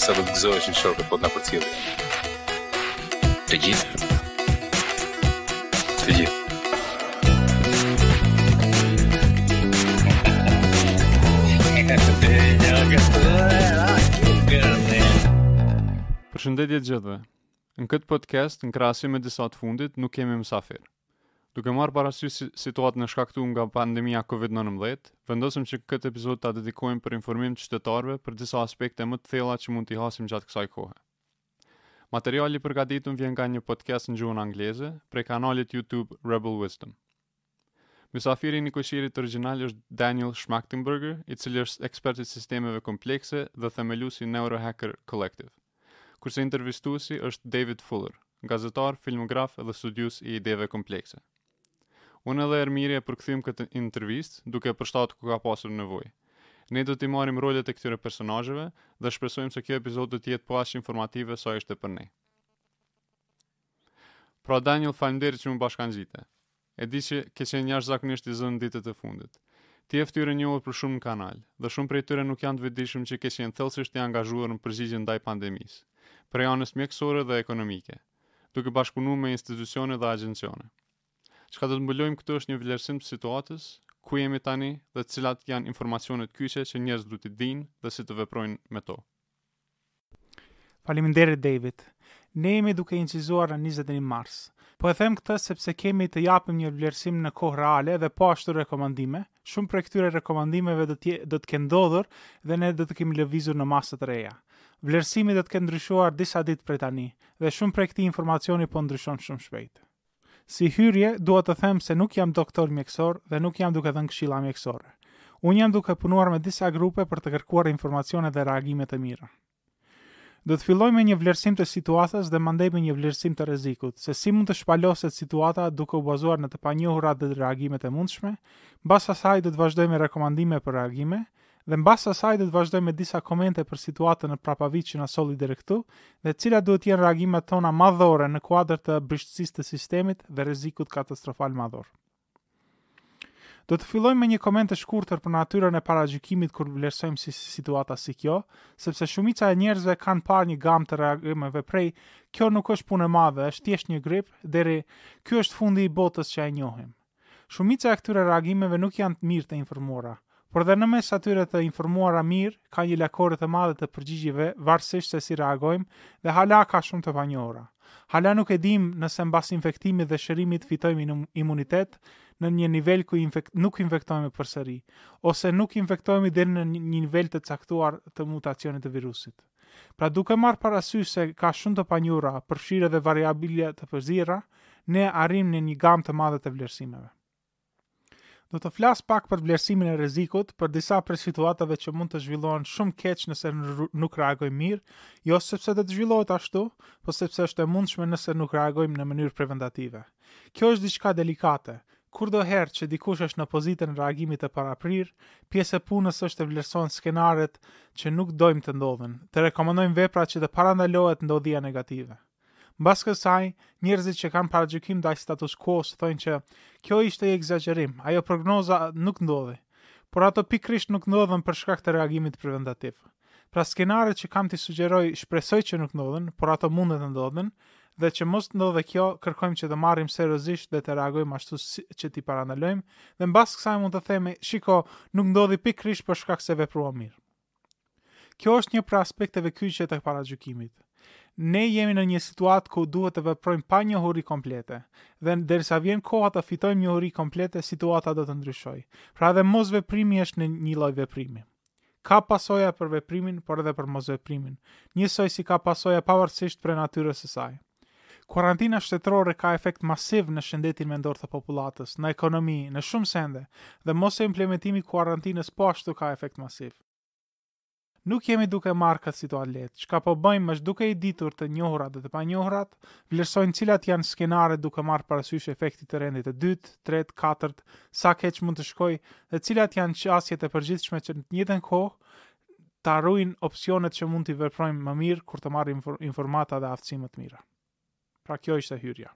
Sa do të gëzoheshin shokët po të na përcjellin. Të gjithë. Të gjithë. Përshëndetje të gjithëve. Në këtë podcast, në krahasim me disa të fundit, nuk kemi mysafirë. Duke marrë parasysh situatën e shkaktuar nga pandemia Covid nëntëmbëdhjetë, vendosëm që këtë episod ta dedikojmë për informim të qytetarëve për disa aspekte më të thella që mund t'i hasim gjatë kësaj kohe. Materiali i përgatitur vjen nga një podcast në gjuhën angleze, prej kanalit YouTube Rebel Wisdom. Mysafiri i nikoqirit origjinal është Daniel Schmachtenberger, i cili është ekspert i sistemeve komplekse dhe themeluesi i Neurohacker Collective. kurse intervistuesi është David Fuller, gazetar, filmograf dhe studiues i ideve komplekse. Unë edhe Ermiri e përkthyem këtë intervistë duke e përshtatë ku ka pasur nevojë. Ne do t'i marrim rolet e këtyre personazheve dhe shpresojmë se kjo episod do të jetë po aq informative sa ishte për ne. Pra Daniel, faleminderit që m'u bashkëngjite. E di që ke qenë jashtëzakonisht i zënë ditët e fundit. Ti je fytyrë e njohur për shumë në kanal, dhe shumë prej tyre nuk janë të vetëdijshëm që ke qenë thellësisht i angazhuar në përgjigjen ndaj pandemisë, prej anës mjekësore dhe ekonomike, duke bashkëpunuar me institucione dhe agjencione. Çka do të mbulojmë këtu është një vlerësim të situatës, ku jemi tani dhe cilat janë informacionet kyçe që njerëzit duhet të dinë dhe si të veprojnë me to. Faleminderit David. Ne jemi duke incizuar në njëzet e një mars. Po e them këtë sepse kemi të japim një vlerësim në kohë reale dhe po ashtu rekomandime, shumë prej këtyre rekomandimeve do të do të kenë ndodhur dhe ne do të kemi lëvizur në masa të reja. Vlerësimi do të ketë ndryshuar disa ditë prej tani dhe shumë prej këtij informacioni po ndryshon shumë shpejt. Si hyrje, dua të them se nuk jam doktor mjekësor dhe nuk jam duke dhënë këshilla mjekësore. Unë jam duke punuar me disa grupe për të kërkuar informacione dhe reagime të mira. Do të filloj me një vlerësim të situatës dhe mandej me një vlerësim të rrezikut, se si mund të shpaloset situata duke u bazuar në të panjohurat dhe reagimet e mundshme, mbas asaj do të vazhdoj me rekomandime për reagime, Dhe mbas asaj do të vazhdoj me disa komente për situatën në prapavijë që na solli deri këtu dhe cilat duhet të jenë reagimet tona madhore në kuadër të brishtësisë të sistemit dhe rrezikut katastrofal madhor. Do të filloj me një koment të shkurtër për natyrën e paragjykimit kur vlerësojmë si situata si kjo, sepse shumica e njerëzve kanë parë një gamë të reagimeve prej kjo nuk është punë e madhe, është thjesht një grip deri ky është fundi i botës që e njohim. Shumica e këtyre reagimeve nuk janë mirë të informuara, por edhe në mes atyre të informuara mirë ka një lakore të madhe të përgjigjeve varësisht se si reagojmë dhe hala ka shumë të panjohura. Hala nuk e dimë nëse mbas infektimit dhe shërimit fitojmë imunitet në një nivel ku nuk infektohemi përsëri, ose nuk infektohemi deri në një nivel të caktuar të mutacionit të virusit. Pra duke marrë parasysh se ka shumë të panjohura, përfshirë edhe variabile të përziera, ne arrijmë në një gamë të madhe të vlerësimeve. Do të flas pak për vlerësimin e rrezikut, për disa prej situatave që mund të zhvillohen shumë keq nëse nuk reagojmë mirë, jo sepse do të zhvillohet ashtu, por sepse është e mundshme nëse nuk reagojmë në mënyrë preventative. Kjo është diçka delikate, Kurdo herë që dikush është në pozitën e reagimit të paraprirë, pjesë e punës është të vlerësohen skenaret që nuk dojmë të ndodhin, të rekomandojmë vepra që të parandalohet ndodhia negative. Mbas kësaj, njerëzit që kanë paragjykim ndaj status quo-s thonë që kjo ishte ekzagjerim, ajo prognoza nuk ndodhi. Por ato pikërisht nuk ndodhën për shkak të reagimit preventativ. Pra skenaret që kam t'i sugjeroj shpresoj që nuk ndodhin, por ato munden të ndodhin, dhe që mos të ndodhë kjo, kërkojmë që të marrim seriozisht dhe të reagojmë ashtu që t'i parandalojmë, dhe mbas kësaj mund të themi, shiko, nuk ndodhi pikërisht për shkak se vepruam mirë. Kjo është një prej aspekteve kyçe të paragjykimit. Ne jemi në një situatë ku duhet të veprojmë pa njohuri komplete, dhe derisa vjen koha të fitojmë njohuri komplete, situata do të ndryshojë. Pra edhe mosveprimi është në një lloj veprimi. Ka pasoja për veprimin, por edhe për mosveprimin, njësoj si ka pasoja pavarësisht prej natyrës së saj. Kuarantina shtetërore ka efekt masiv në shëndetin mendor të popullatës, në ekonomi, në shumë sende, dhe mosimplementimi i kuarantinës po ashtu ka efekt masiv. Nuk jemi duke marrë këtë situatë lehtë. Çka po bëjmë është duke i ditur të njohurat dhe të panjohurat, vlerësojmë cilat janë skenaret duke marrë parasysh efektet e rendit të dytë, tretë, katërt, sa keq mund të shkojë dhe cilat janë qasjet e përgjithshme që në të njëjtën kohë t'i ruajnë opsionet që mund t'i veprojmë më mirë kur të marrim informata dhe aftësi më të mira. Pra kjo ishte hyrja.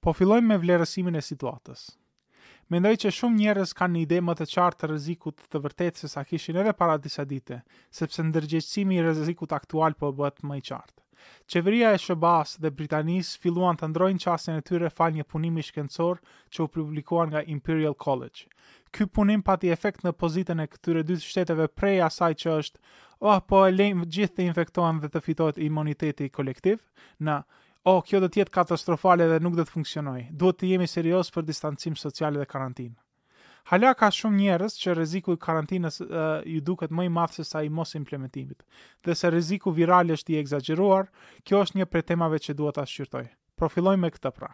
Po fillojmë me vlerësimin e situatës. Mendoj që shumë njerëz kanë një ide më të qartë të rrezikut të vërtetë sesa kishin edhe para disa dite, sepse ndërgjegjësimi i rrezikut aktual po bëhet më i qartë. Qeveria e SHBA-së dhe Britanisë filluan ta ndrrojnë qasjen e tyre falë një punimi shkencor që u publikua nga Imperial College. Ky punim pati efekt në pozitën e këtyre dy shteteve prej asaj që është oh po e lejmë gjithë të infektohen dhe të fitohet imuniteti kolektiv në Oh, kjo do të jetë katastrofale dhe nuk do të funksionojë. Duhet të jemi seriozë për distancim social dhe karantinë. Hala ka shumë njerëz që rreziku i karantinës uh, ju duket më i madh se sa i mos implementimit. Dhe se rreziku viral është i ekzagjeruar, kjo është një prej temave që duhet ta shqyrtoj. Po fillojmë me këtë pra.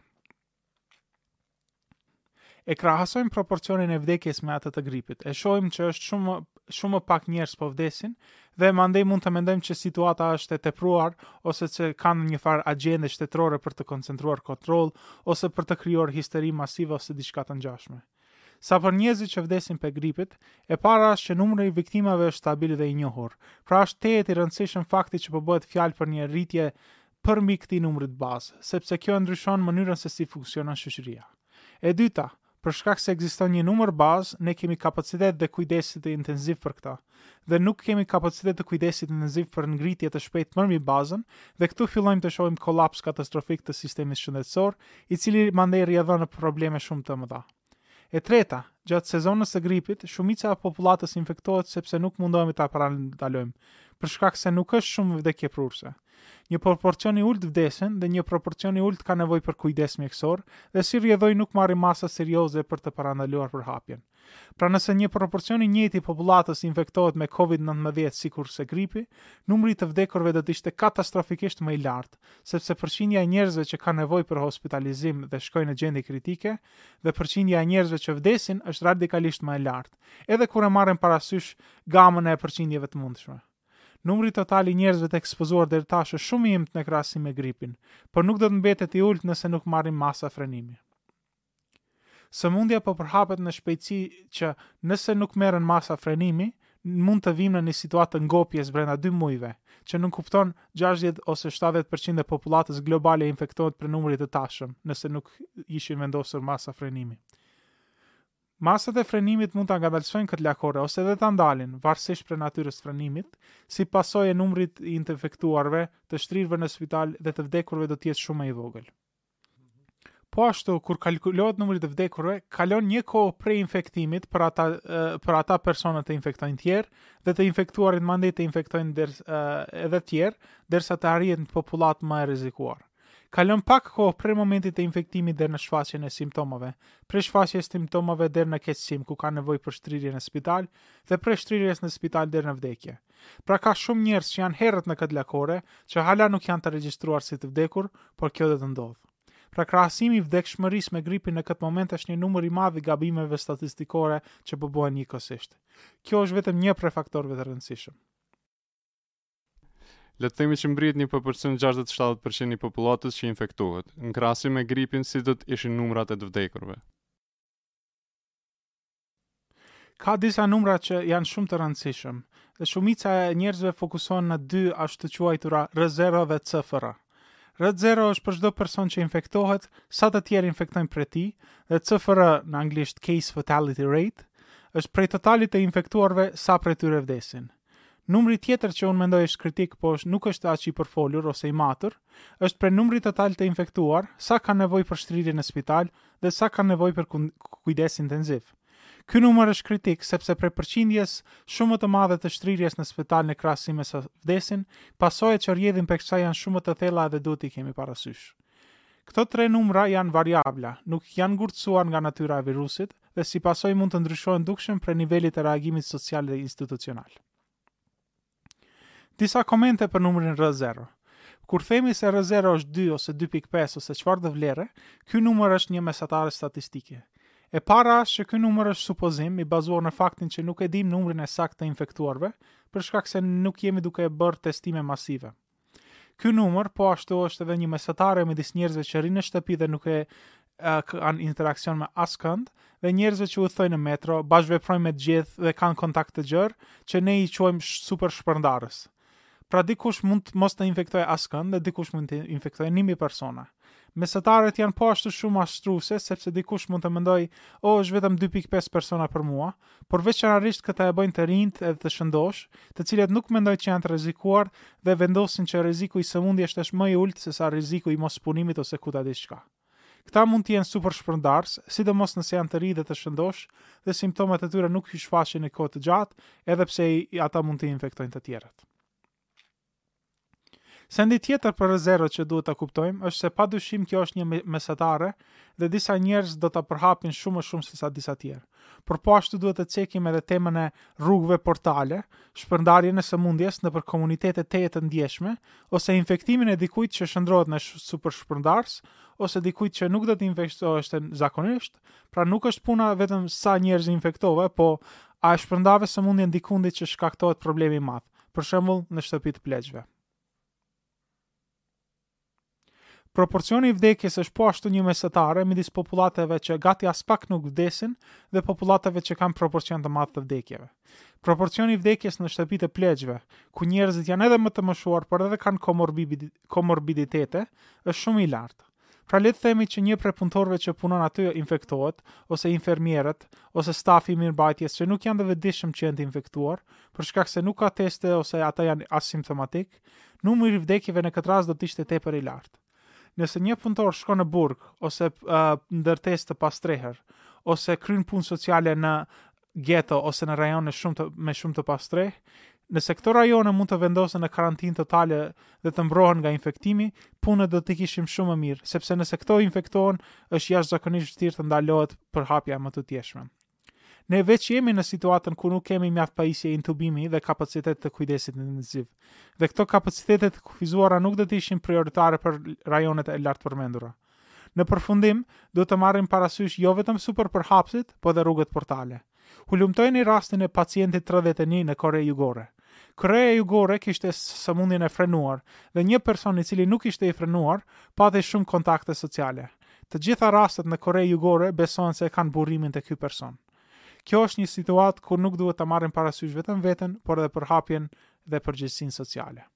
e krahasojmë proporcionin e vdekjes me atë të gripit. E shohim që është shumë shumë më pak njerëz po vdesin dhe mandej mund të mendojmë që situata është e tepruar ose që ka ndonjëfarë agjende shtetërore për të koncentruar kontroll ose për të krijuar histeri masive ose diçka të ngjashme. Sa për njerëzit që vdesin pe gripit, e para është që numri i viktimave është stabil dhe i njohur, pra është tejet i rëndësishëm fakti që po bëhet fjalë për një rritje përmbi këtij numrit bazë, sepse kjo e ndryshon mënyrën se si funksionon shoqëria. E dyta, për shkak se ekziston një numër bazë, ne kemi kapacitet të kujdesit intenziv për këtë. dhe nuk kemi kapacitet të kujdesit intenziv për ngritje të shpejtë përmbi bazën dhe këtu fillojmë të shohim kolaps katastrofik të sistemit shëndetësor, i cili mandej rrjedhon në probleme shumë të mëdha. E treta, gjatë sezonës së gripit, shumica e popullatës infektohet sepse nuk mundohemi ta parandalojmë, për shkak se nuk është shumë vdekjeprurëse. Një proporcion i ulët vdesin dhe një proporcion i ulët ka nevojë për kujdes mjekësor dhe si rrjedhojë nuk marrim masa serioze për të parandaluar përhapjen. Pra nëse një proporcion i njëjtë i popullatës infektohet me Covid nëntëmbëdhjetë sikurse gripi, numri i të vdekurve do të ishte katastrofikisht më i lartë, sepse përqindja e njerëzve që kanë nevojë për hospitalizim dhe shkojnë në gjendje kritike dhe përqindja e njerëzve që vdesin është radikalisht më e lartë, edhe kur e marrim parasysh gamën e përqindjeve të mundshme. Numri total i njerëzve të ekspozuar deri tash është shumë i imtë në krahasim me gripin, por nuk do të mbetet i ulët nëse nuk marrim masa frenimi. Sëmundja po përhapet në shpejtësi që, nëse nuk merren masa frenimi, mund të vijmë në një situatë të ngopjes brenda dy mujve, që nënkupton gjashtëdhjetë ose shtatëdhjetë për qind e popullatës globale infektohet prej numrit të tashëm, nëse nuk ishin vendosur masa frenimi. Masat e frenimit mund ta ngadalësojnë këtë lakore ose edhe ta ndalin, varësisht prej natyrës frenimit, si pasojë e numrit të të infektuarve, të shtrirëve në spital dhe të vdekurve do të jetë shumë më i vogël. Po ashtu, kur kalkulohet numri i të vdekurve, kalon një kohë prej infektimit për ata për ata persona të infektojnë tjerë dhe të infektuarit mandej të infektojnë ders, edhe tjerë, derisa të arrihet në popullatë më e rrezikuar. Kalon pak kohë prej momentit të infektimit deri në shfaqjen e simptomave, prej shfaqjes së simptomave deri në keqësim ku ka nevojë për shtrirje në spital dhe prej shtrirjes në spital deri në vdekje. Pra ka shumë njerëz që janë herët në këtë lakore, që hala nuk janë të regjistruar si të vdekur, por kjo do të ndodhë. Pra krahasimi i vdekshmërisë me gripin në këtë moment është një numër i madh i gabimeve statistikore që po bëhen njëkohësisht. Kjo është vetëm një prej faktorëve të rëndësishëm. Le të themi që mbrihet një proporcion 60-70% i popullatës që infektohet. Në krahasim me gripin, si do të ishin numrat e të vdekurve? Ka disa numra që janë shumë të rëndësishëm dhe shumica e njerëzve fokusohen në dy ashtu të quajtura R0 dhe CFR. R0 është për çdo person që infektohet, sa të tjerë infektojnë prej tij, dhe CFR në anglisht Case Fatality Rate është prej totalit të infektuarve sa prej tyre vdesin. Numri tjetër që unë mendoj është kritik, po është nuk është aq i përfolur ose i matur, është prej numrit total të infektuar, sa kanë nevojë për shtrirje në spital dhe sa kanë nevojë për kujdes intenziv. Ky numër është kritik sepse prej përqindjes shumë më të madhe të shtrirjes në spital në krahasim me sa vdesin, pasojat që rrjedhin prej kësaj janë shumë më të thella edhe duhet t'i kemi parasysh. Këto tre numra janë variabla, nuk janë ngurtësuar nga natyra e virusit, dhe si pasojë mund të ndryshohen dukshëm prej nivelit të reagimit social dhe institucional. Disa komente për numrin R0. Kur themi se R0 është 2 ose 2.5 ose çfarëdo vlere, ky numër është një mesatare statistike. E para është që ky numër është supozim i bazuar në faktin që nuk e dimë numrin e saktë të infektuarve, për shkak se nuk jemi duke bërë testime masive. Ky numër po ashtu është edhe një mesatare midis njerëzve që rrinë në shtëpi dhe nuk e kanë interaksion me askënd dhe njerëzve që udhëtojnë në metro, bashkëveprojnë me të gjithë dhe kanë kontakt të gjerë, që ne i quajmë super shpërndarës. Pra dikush mund të mos të infektojë askënd dhe dikush mund të infektojë 1000 persona. Mesataret janë po ashtu shumë mashtruese sepse dikush mund të mendojë, "O, oh, është vetëm 2.5 persona për mua", Por veçanërisht këtë e bëjnë të rinjtë edhe të shëndoshë, të cilët nuk mendojnë që janë të rrezikuar dhe vendosin që rreziku i sëmundjes është, është më i ultë sesa rreziku i mospunimit ose ku ta di çka. Këta mund të jenë super shpërndarës, sidomos nëse janë të ri dhe të shëndoshë dhe simptomat e tyre nuk ju shfaqen në kohë të gjatë, edhe pse ata mund të infektojnë të tjerët. Sendi tjetër për R0 që duhet ta kuptojmë është se padyshim kjo është një mesatare dhe disa njerëz do ta përhapin shumë më shumë sesa disa tjerë. Por po ashtu duhet të cekim edhe temën e rrugëve portale, shpërndarjen e sëmundjes nëpër komunitete tejet të ndjeshme ose infektimin e dikujt që shëndrohet në supershpërndarës ose dikujt që nuk do të infektoheshte zakonisht, pra nuk është puna vetëm sa njerëz infektove, po a e shpërndave sëmundjen dikundit që shkaktohet problemi i madh. për shembull në shtëpi të pleqve. Proporcioni i vdekjes është po ashtu një mesatare midis popullateve që gati aspak nuk vdesin dhe popullateve që kanë proporcion të madh të vdekjeve. Proporcioni i vdekjes në shtëpitë e pleqve, ku njerëzit janë edhe më të mëshuar, por edhe kanë komorbiditete, është shumë i lartë. Pra le të themi që një prej punëtorëve që punon aty infektohet, ose infermierët, ose stafi i mirëmbajtjes që nuk janë të vetëdijshëm që janë të infektuar, për shkak se nuk ka teste ose ata janë asimptomatikë, numri i vdekjeve në këtë rast do të ishte tepër i lartë. Nëse një punëtor shkon në burg ose uh, ndërtesë të pastrehëve, ose kryen punë sociale në ghetto ose në rajone shumë të, me shumë të pastrehë, nëse këto rajone mund të vendosen në karantinë totale dhe të mbrohen nga infektimi, punët do t'i kishim shumë më mirë, sepse nëse këto infektohen, është jashtëzakonisht vështirë të ndalohet përhapja e mëtutjeshme. Ne veç jemi në situatën ku nuk kemi mjaft pajisje intubimi dhe kapacitet të kujdesit intensiv. Dhe këto kapacitete të kufizuara nuk do të ishin prioritare për rajonet e lartpërmendura. Në përfundim, duhet të marrim parasysh jo vetëm superpërhapësit, por edhe rrugët portale. Hulumtojeni rastin e pacientit tridhjetë e një në Kore Jugore. Koreja Jugore kishte sëmundjen e frenuar dhe një person i cili nuk ishte i frenuar, pati shumë kontakte sociale. Të gjitha rastet në Kore Jugore besohen se e kanë burimin te ky person. Kjo është një situatë ku nuk duhet ta marrim parasysh vetëm veten, por edhe përhapjen dhe përgjegjësinë sociale.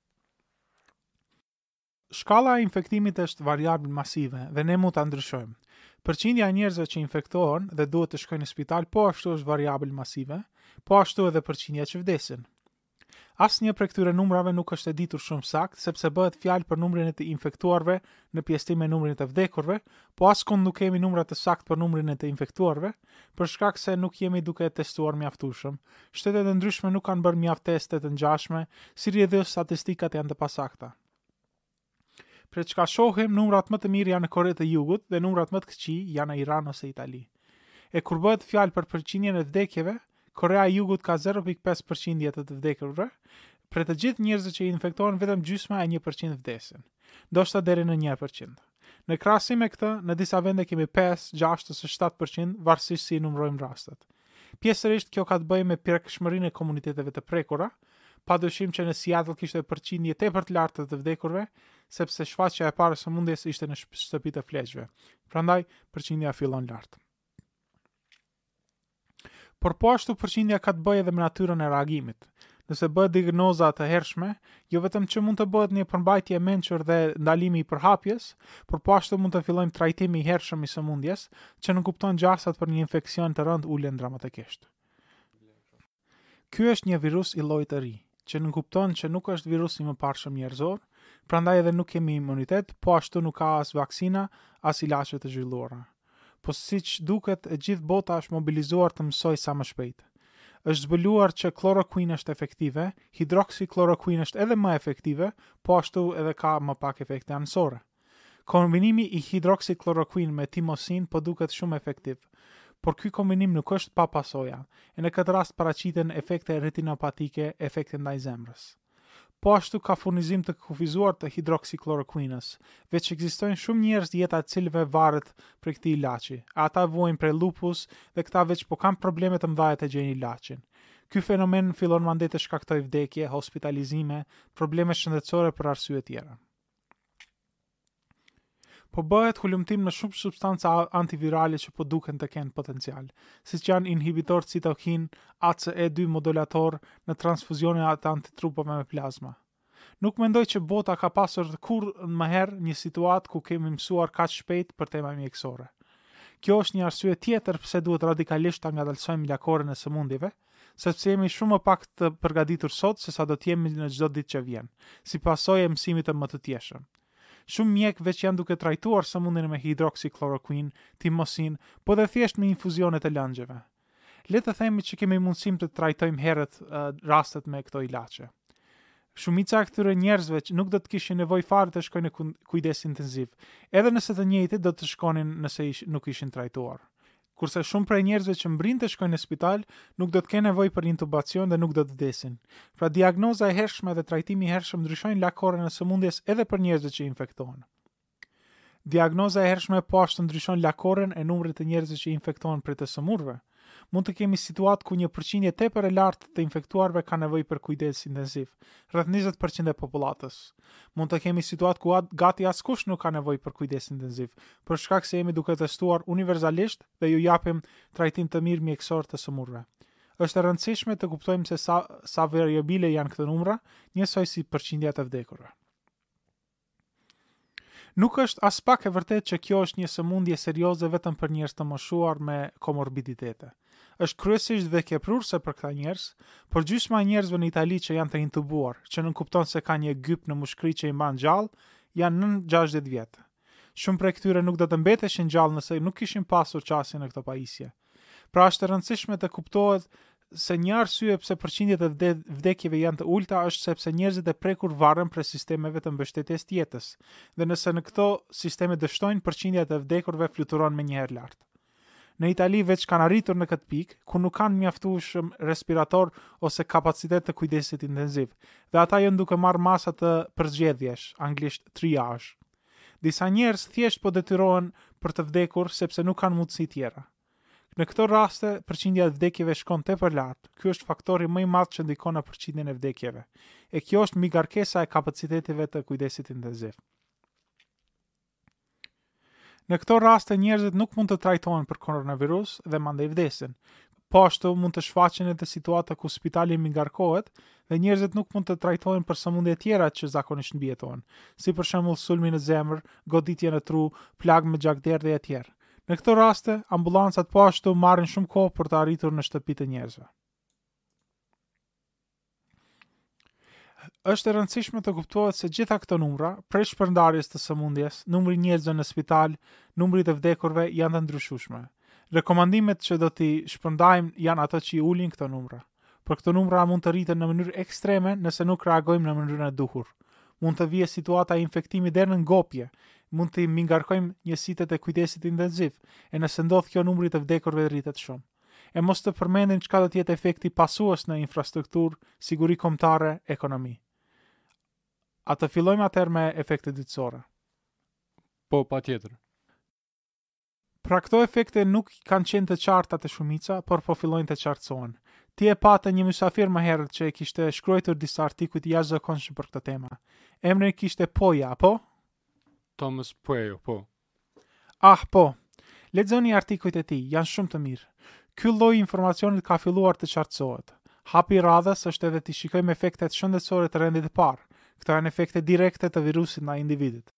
Shkalla e infektimit është variabl masive dhe ne mund ta ndryshojmë. Përqindja e njerëzve që infektohen dhe duhet të shkojnë në spital po ashtu është variabl masive, po ashtu edhe përqindja që vdesin. Asnjë prej këtyre numrave nuk është e ditur shumë saktë, sepse bëhet fjalë për numrin e të infektuarve në pjesëtim me numrin e të vdekurve, po askund nuk kemi numra të saktë për numrin e të infektuarve, Për shkak se nuk jemi duke e testuar mjaftueshëm, shtetet e ndryshme nuk kanë bërë mjaft teste të ngjashme, si rrjedhojë statistikat janë të pasakta. Prej çka shohim, numrat më të mirë janë në Kore të Jugut dhe numrat më të këqij janë në Iran ose Itali. E kur bëhet fjalë për përqindjen e vdekjeve, Korea e Jugut ka zero pikë pesë përqindje të të vdekurve, prej të gjithë njerëzit që infektohen vetëm gjysma e një përqind vdesin. Ndoshta deri në një përqind. Në krahasim me këtë, në disa vende kemi pesë, gjashtë ose shtatë përqind, varësisht si i numërojmë rastet. Pjesërisht kjo ka të bëjë me prekshmërinë e komuniteteve të prekura, padyshim që në Seattle kishte përqindje tepër të lartë të të vdekurve, sepse shfaqja e parë e sëmundjes ishte në shtëpi të pleqve. Prandaj përqindja fillon lart. Por po ashtu përqindja ka të bëjë edhe me natyrën e reagimit. Nëse bëhet diagnoza të hershme, jo vetëm që mund të bëhet një përmbajtje e mençur dhe ndalimi i përhapjes, por po ashtu mund të fillojë trajtimi i hershëm i sëmundjes, që nënkupton gjasat për një infeksion të rëndë ulen dramatikisht. Ky është një virus i llojit të ri, që nënkupton që nuk është virus i mëparshëm njerëzor, prandaj edhe nuk kemi imunitet, po ashtu nuk ka as vaksina, as ilaçe të zhvilluara. Po siç duket e gjithë bota është mobilizuar të mësojë sa më shpejt. Është zbuluar që klorokuinë është efektive, hidroksiklorokuinë është edhe më efektive, po ashtu edhe ka më pak efekte anësore. Kombinimi i hidroksiklorokuinë me timosinë po duket shumë efektiv, por ky kombinim nuk është pa pasoja, e në këtë rast paraqiten efekte retinopatike, efekte ndaj zemrës. Po ashtu ka furnizim të kufizuar të hidroksiklorokuinës, veç ekzistojnë shumë njerëz jeta e cilëve varet prej këtij ilaçi, e ata vuajnë prej lupus dhe këta veç po kanë probleme të mëdhaja të gjejnë ilaçin. Ky fenomen fillon mandej të shkaktojë vdekje, hospitalizime, probleme shëndetësore për arsye tjera. Po bëhet hulumtim në shumë substanca antivirale që po duken të kenë potencial, siç janë inhibitor citokin, ACE2 modulator në transfuzionin e antitrupave me plazma. Nuk mendoj që bota ka pasur kurrë më herët një situatë ku kemi mësuar kaq shpejt për tema mjekësore. Kjo është një arsye tjetër pse duhet radikalisht ta ngadalësojmë lakoren e sëmundjeve, sepse jemi shumë më pak të përgatitur sot se sa do të jemi në çdo ditë që vjen, si pasojë e mësimit të mëtutjeshëm. Shumë mjekë veç janë duke trajtuar sëmundjen me hidroksiklorokuinë, timosinë, po dhe thjesht me infuzionet e lëngjeve. Le të themi që kemi mundësinë të trajtojmë herët uh, rastet me këto ilaçe. Shumica e këtyre njerëzve që nuk do të kishin nevojë fare të shkojnë në kujdes intensiv, edhe nëse të njëjtit do të shkonin nëse ish, nuk ishin trajtuar. Kurse shumë prej njerëzve që mbërrijnë të shkojnë në spital, nuk do të kenë nevojë për intubacion dhe nuk do të vdesin. Pra diagnoza e hershme dhe trajtimi i hershëm ndryshojnë lakoren e sëmundjes edhe për njerëzit që infektohen. Diagnoza e hershme po ashtu ndryshon lakoren e numrit të njerëzve që infektohen prej të sëmurëve. Mund të kemi situatë ku një përqindje tepër e lartë të infektuarve ka nevojë për kujdes intensiv, rreth 20% e popullatës. Mund të kemi situatë ku gati askush nuk ka nevojë për kujdes intenziv, për shkak se jemi duke testuar universalisht dhe iu japim trajtim të mirë mjekësor të sëmurëve. Është e rëndësishme të kuptojmë se sa sa variabile janë këto numra, njësoj si përqindja e të vdekurve. Nuk është aspak e vërtetë që kjo është një sëmundje serioze vetëm për njerëz të moshuar me komorbiditete. është kryesisht vdekjeprurëse për këta njerëz, por gjysma e njerëzve në Itali që janë të intubuar, që nënkupton se ka një gyp në mushkëri që i mban gjallë, janë nën gjashtëdhjetë vjet. Shumë prej këtyre nuk do të mbeteshin gjallë nëse nuk kishin pasur qasje në këto pajisje. Pra është e rëndësishme të kuptohet se një arsye pse përqindjet e vdekjeve janë të ulta është sepse njerëzit e prekur varen prej sistemeve të mbështetjes të jetës, dhe nëse në këto sisteme dështojnë, përqindja e të vdekurve fluturon menjëherë lart. Në Itali veç kanë arritur në këtë pikë, ku nuk kanë mjaftueshëm respirator ose kapacitet të kujdesit intenziv, dhe ata janë duke marrë masa të përzgjedhjesh, anglisht triage. Disa njerëz thjesht po detyrohen për të vdekur sepse nuk kanë mundësi tjera. Në këto raste, përqindja e vdekjeve shkon tepër lart. Ky është faktori më i madh që ndikon në përqindjen e vdekjeve. E kjo është mbingarkesa e kapaciteteve të kujdesit intenziv. Në këto raste njerëzit nuk mund të trajtohen për koronavirus dhe mandej vdesin. Po ashtu mund të shfaqen edhe situata ku spitali mbingarkohet dhe njerëzit nuk mund të trajtohen për sëmundje tjera që zakonisht mbijetohen, si për shembull sulmi në zemër, goditje në tru, plagë me gjakderdhje etj. Në këto raste, ambulancat po ashtu marrin shumë kohë për të arritur në shtëpi të njerëzve. Është e rëndësishme të kuptohet se gjitha këto numra, prej shpërndarjes të sëmundjes, numri i njerëzve në spital, numri i të vdekurve janë të ndryshueshme. Rekomandimet që do t'i shpërndajmë janë ato që i ulin këto numra. Por këto numra mund të rriten në mënyrë ekstreme nëse nuk reagojmë në mënyrën e duhur. Mund të vijë situata e infektimit deri në ngopje, mund t'i mbingarkojmë njësitet e kujdesit intensiv, e nëse ndodh kjo numri i të vdekurve rritet shumë. E mos të përmendim çka do të jetë efekti pasues në infrastrukturë, siguri kombëtare, ekonomi. A të fillojmë atëherë me efektet dytësore? Po, patjetër. Pra këto efekte nuk kanë qenë të qarta te shumica, por po fillojnë të qartësohen. Ti e pate një mysafir më herët që i kishte shkruajtur disa artikuj të jashtëzakonshëm për këtë temë. Emrin e kishte Poja, apo? Tomas Pueyo, po. Ah po. Lexoni i artikujt e tij, janë shumë të mirë. Ky lloj informacionit ka filluar të qartësohet. Hapi i radhës është edhe t'i shikojmë efektet shëndetësore të rendit të parë. Këto janë efekte direkte të virusit ndaj individit.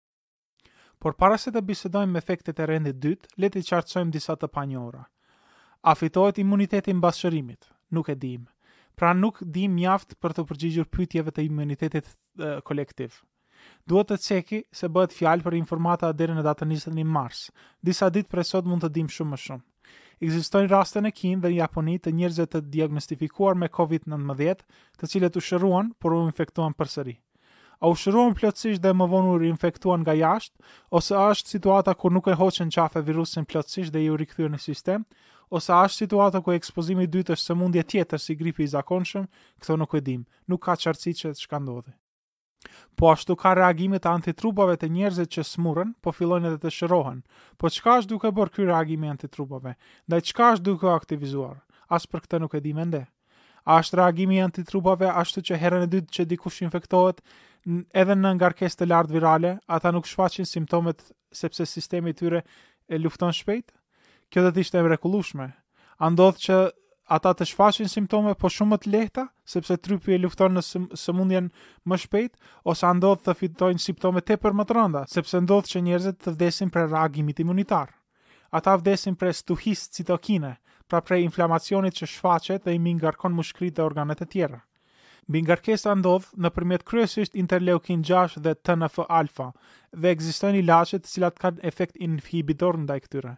Por para se të bisedojmë efektet e rendit dytë, le të qartësojmë disa të panjohura. A fitohet imuniteti mbas shërimit? Nuk e dimë. Pra nuk dimë mjaft për t'u përgjigjur pyetjeve të imunitetit kolektiv. Duhet të ceki, se bëhet fjalë për informata deri në datën njëzet e një mars. Disa ditë prej sot mund të dimë shumë më shumë. Ekzistojnë raste në Kinë dhe në Japoni të njerëzve të diagnostifikuar me Covid nëntëmbëdhjetë, të cilët u shëruan, por u infektuan përsëri. A u shëruan plotësisht dhe më vonë u riinfektuan nga jashtë, ose a është situata ku nuk e hoqën qafe virusin plotësisht dhe iu rikthye në sistem, ose a është situata ku ekspozimi i dytë është sëmundje tjetër si gripi i zakonshëm, këto nuk e dimë. Nuk ka qartësi që çka ndodhi. Po ashtu ka reagime të antitrupave te njerëzit që smuren, po fillojnë edhe të shërohen. Po çka është duke bërë ky reagim i antitrupave? Ndaj çka është duke u aktivizuar? As për këtë nuk e dimë ende. A është reagimi i antitrupave ashtu që herën e dytë që dikush infektohet, edhe në ngarkesë të lartë virale, ata nuk shfaqin simptomet sepse sistemi i tyre e lufton shpejt? Kjo do të ishte e mrekullueshme. A ndodh që ata të shfaqin simptome po shumë më të lehta, sepse trupi e lufton në sëmundjen më shpejt, ose a ndodh të fitojnë simptome tepër më të rënda, sepse ndodh që njerëzit të vdesin prej reagimit imunitar. Ata vdesin prej stuhisë citokine, pra prej inflamacionit që shfaqet dhe i mbingarkon mushkëritë dhe organet e tjera. Mbingarkesa ndodh nëpërmjet kryesisht interleukin gjashtë dhe TNF alfa, dhe ekzistojnë ilaçe të cilat kanë efekt inhibitor ndaj këtyre.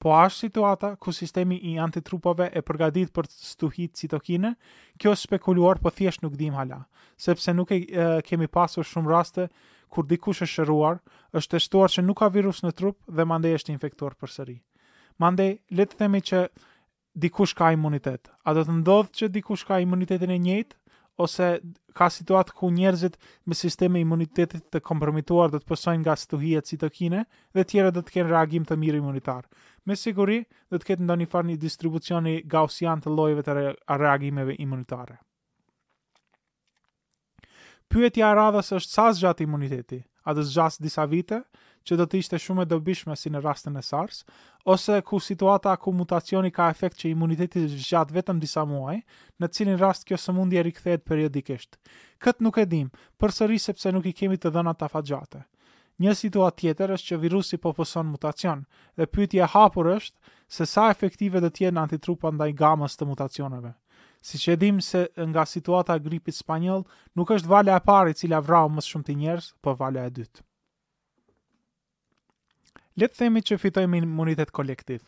Po a është situata ku sistemi i antitrupave e përgatit për stuhi citokine? Kjo është spekuluar po thjesht nuk dimë hala, sepse nuk e kemi pasur shumë raste kur dikush është shëruar, është testuar që nuk ka virus në trup dhe mandej është infektuar përsëri. Mandej le të themi që dikush ka imunitet. A do të ndodhë që dikush ka imunitetin e njëjtë? Ose ka situatë ku njerëzit me sistem imuniteti të kompromituar do të pësojnë nga stuhia citokine dhe të tjerë do të kenë reagim të mirë imunitar. Me siguri, do të ketë ndonjë farë një distribucioni gaussian të llojeve të reagimeve imunitare. Pyetja e radhës është sa zgjat imuniteti? A do të zgjasë disa vite, që do të ishte shumë e dobishme si në rastin e SARS, ose ku situata ku mutacioni ka efekt që imuniteti zgjat vetëm disa muaj, në të cilin rast kjo sëmundje rikthehet periodikisht? Këtë nuk e dimë, përsëri sepse nuk i kemi të dhënat afatgjate. Një situatë tjetër është që virusi po pëson mutacion, dhe pyetje e hapur është se sa efektive do të jenë antitrupat ndaj gamës të mutacioneve. Siç e dimë se nga situata e gripit spanjoll, nuk është vala e parë e cila vrau më së shumti njerëz, por vala e dytë. Le të themi që fitojmë imunitet kolektiv.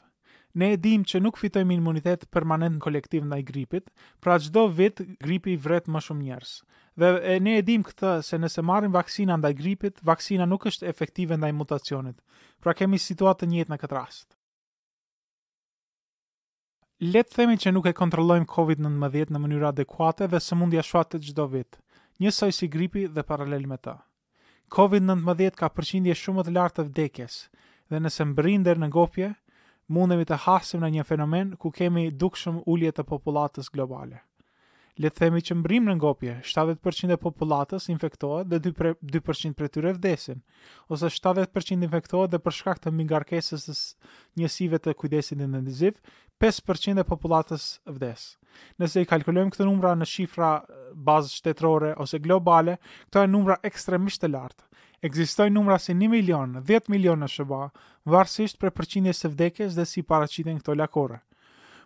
Ne e dimë që nuk fitojmë imunitet permanent kolektiv ndaj gripit, pra çdo vit gripi vret më shumë njerëz. Dhe e ne e dimë këtë se nëse marrim vaksinën ndaj gripit, vaksina nuk është efektive ndaj mutacionit. Pra kemi situatë të njëjtë në këtë rast. Le të themi që nuk e kontrollojmë COVID-19 në mënyrë adekuate dhe sëmundja shfaqet çdo vit, njësoj si gripi dhe paralel me të. Covid nëntëmbëdhjetë ka përqindje shumë më të lartë të vdekjes dhe nëse mbërrin deri në ngopje, mundemi të hasim në një fenomen ku kemi dukshëm ulje të popullatës globale. Le të themi që mbërrijmë në ngopje, shtatëdhjetë për qind e popullatës infektohet dhe dy pre, dy për qind prej tyre vdesin, ose shtatëdhjetë për qind infektohet dhe për shkak të mbingarkesës së njësive të kujdesit intensiv, pesë për qind e popullatës vdes. Nëse i kalkulojmë këto numra në shifra bazë shtetërore ose globale, këto janë numra ekstremisht të lartë. Ekzistojnë numra si 1 milion, 10 milion në SHBA, varësisht prej përqindjes së vdekjes dhe si paraqiten këto lakore.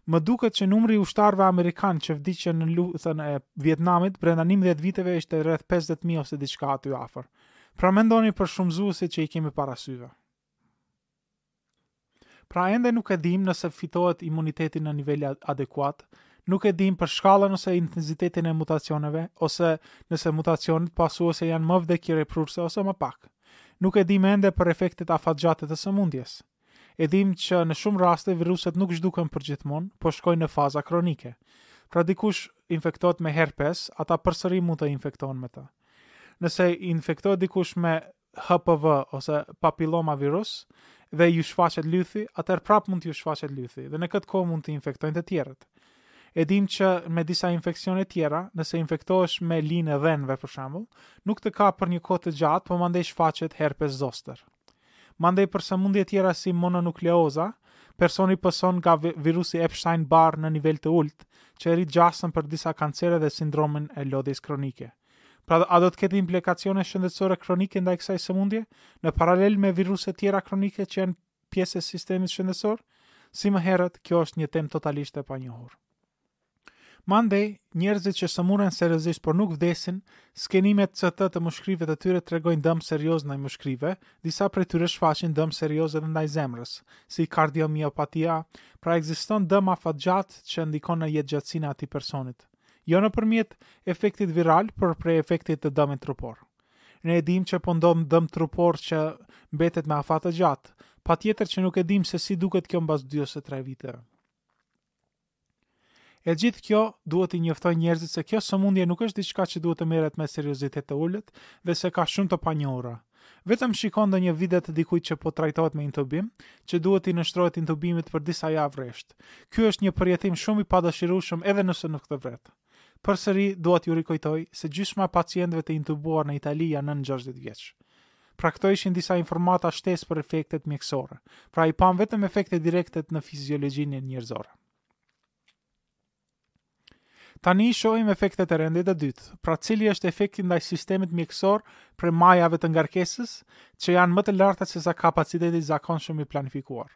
Më duket që numri i ushtarëve amerikanë që vdiqën në luftën e Vietnamit brenda 11 viteve ishte rreth 50.000 ose diçka aty afër. Pra mendoni për shumëzuesit që i kemi para syve. Pra ende nuk e dimë nëse fitohet imuniteti në nivel adekuat, nuk e dimë për shkallën ose intensitetin e mutacioneve, ose nëse mutacionet pasuese janë më vdekjeprurëse ose më pak. Nuk e dimë ende për efektet afatgjate të sëmundjes. E dimë që në shumë raste viruset nuk zhduken përgjithmonë, po shkojnë në faza kronike. Pra dikush infektohet me herpes, ata përsëri mund të infektohen me të. Nëse infektohet dikush me HPV ose papilomavirus dhe ju shfaqet lythi, atëherë prapë mund t'ju shfaqet lythi dhe në këtë kohë mund të infektojnë të tjerët. E dimë që me disa infeksione tjera, nëse infektohesh me linë e dhenve për shembull, nuk të ka për një kohë të gjatë, por mandej shfaqet herpes zoster. Mandej për sëmundje tjera si mononukleoza, personi pëson nga virusi Epstein-Barr në nivel të ulët, që rrit gjasën për disa kancere dhe sindromin e lodhjes kronike. Pra a do të ketë implikacione shëndetësore kronike ndaj kësaj sëmundje, në paralel me viruse tjera kronike që janë pjesë e sistemit shëndetësor? Si më herët, kjo është një temë totalisht e panjohur. Mandej, njerëzit që sëmuren seriozisht por nuk vdesin, skenimet CT të mushkrive të tyre tregojnë dëm serioz ndaj mushkrive, disa prej tyre shfaqin dëm serioz edhe ndaj zemrës, si kardiomiopatia, pra ekziston dëm afatgjatë që ndikon në jetëgjatësinë e atij personit. jo nëpërmjet efektit viral, por prej efektit të dëmit trupor. Ne e dimë që po ndodh dëm trupor që mbetet me afat të gjatë, patjetër që nuk e dimë se si duket kjo mbas 2 ose 3 viteve. E gjithë kjo duhet t'i njoftojë njerëzit se kjo sëmundje nuk është diçka që duhet të merret me seriozitet të ulët dhe se ka shumë të panjohura, Vetëm shiko ndonjë video të dikujt që po trajtohet me intubim, që duhet t'i nënshtrohet intubimit për disa javë rresht. Ky është një përjetim shumë i padëshirueshëm edhe nëse nuk të vret. Përsëri dua t'ju rikujtoj se gjysma e pacientëve të intubuar në Itali janë nën gjashtëdhjetë vjeç. Pra këto ishin disa informata shtesë për efektet mjekësore. Pra i pamë vetëm efektet direkte në fiziologjinë njerëzore. Tani shohim efektet e rendit të dytë. Pra cili është efekti ndaj sistemit mjekësor prej majave të ngarkesës, që janë më të larta se sa kapaciteti zakonshëm i planifikuar.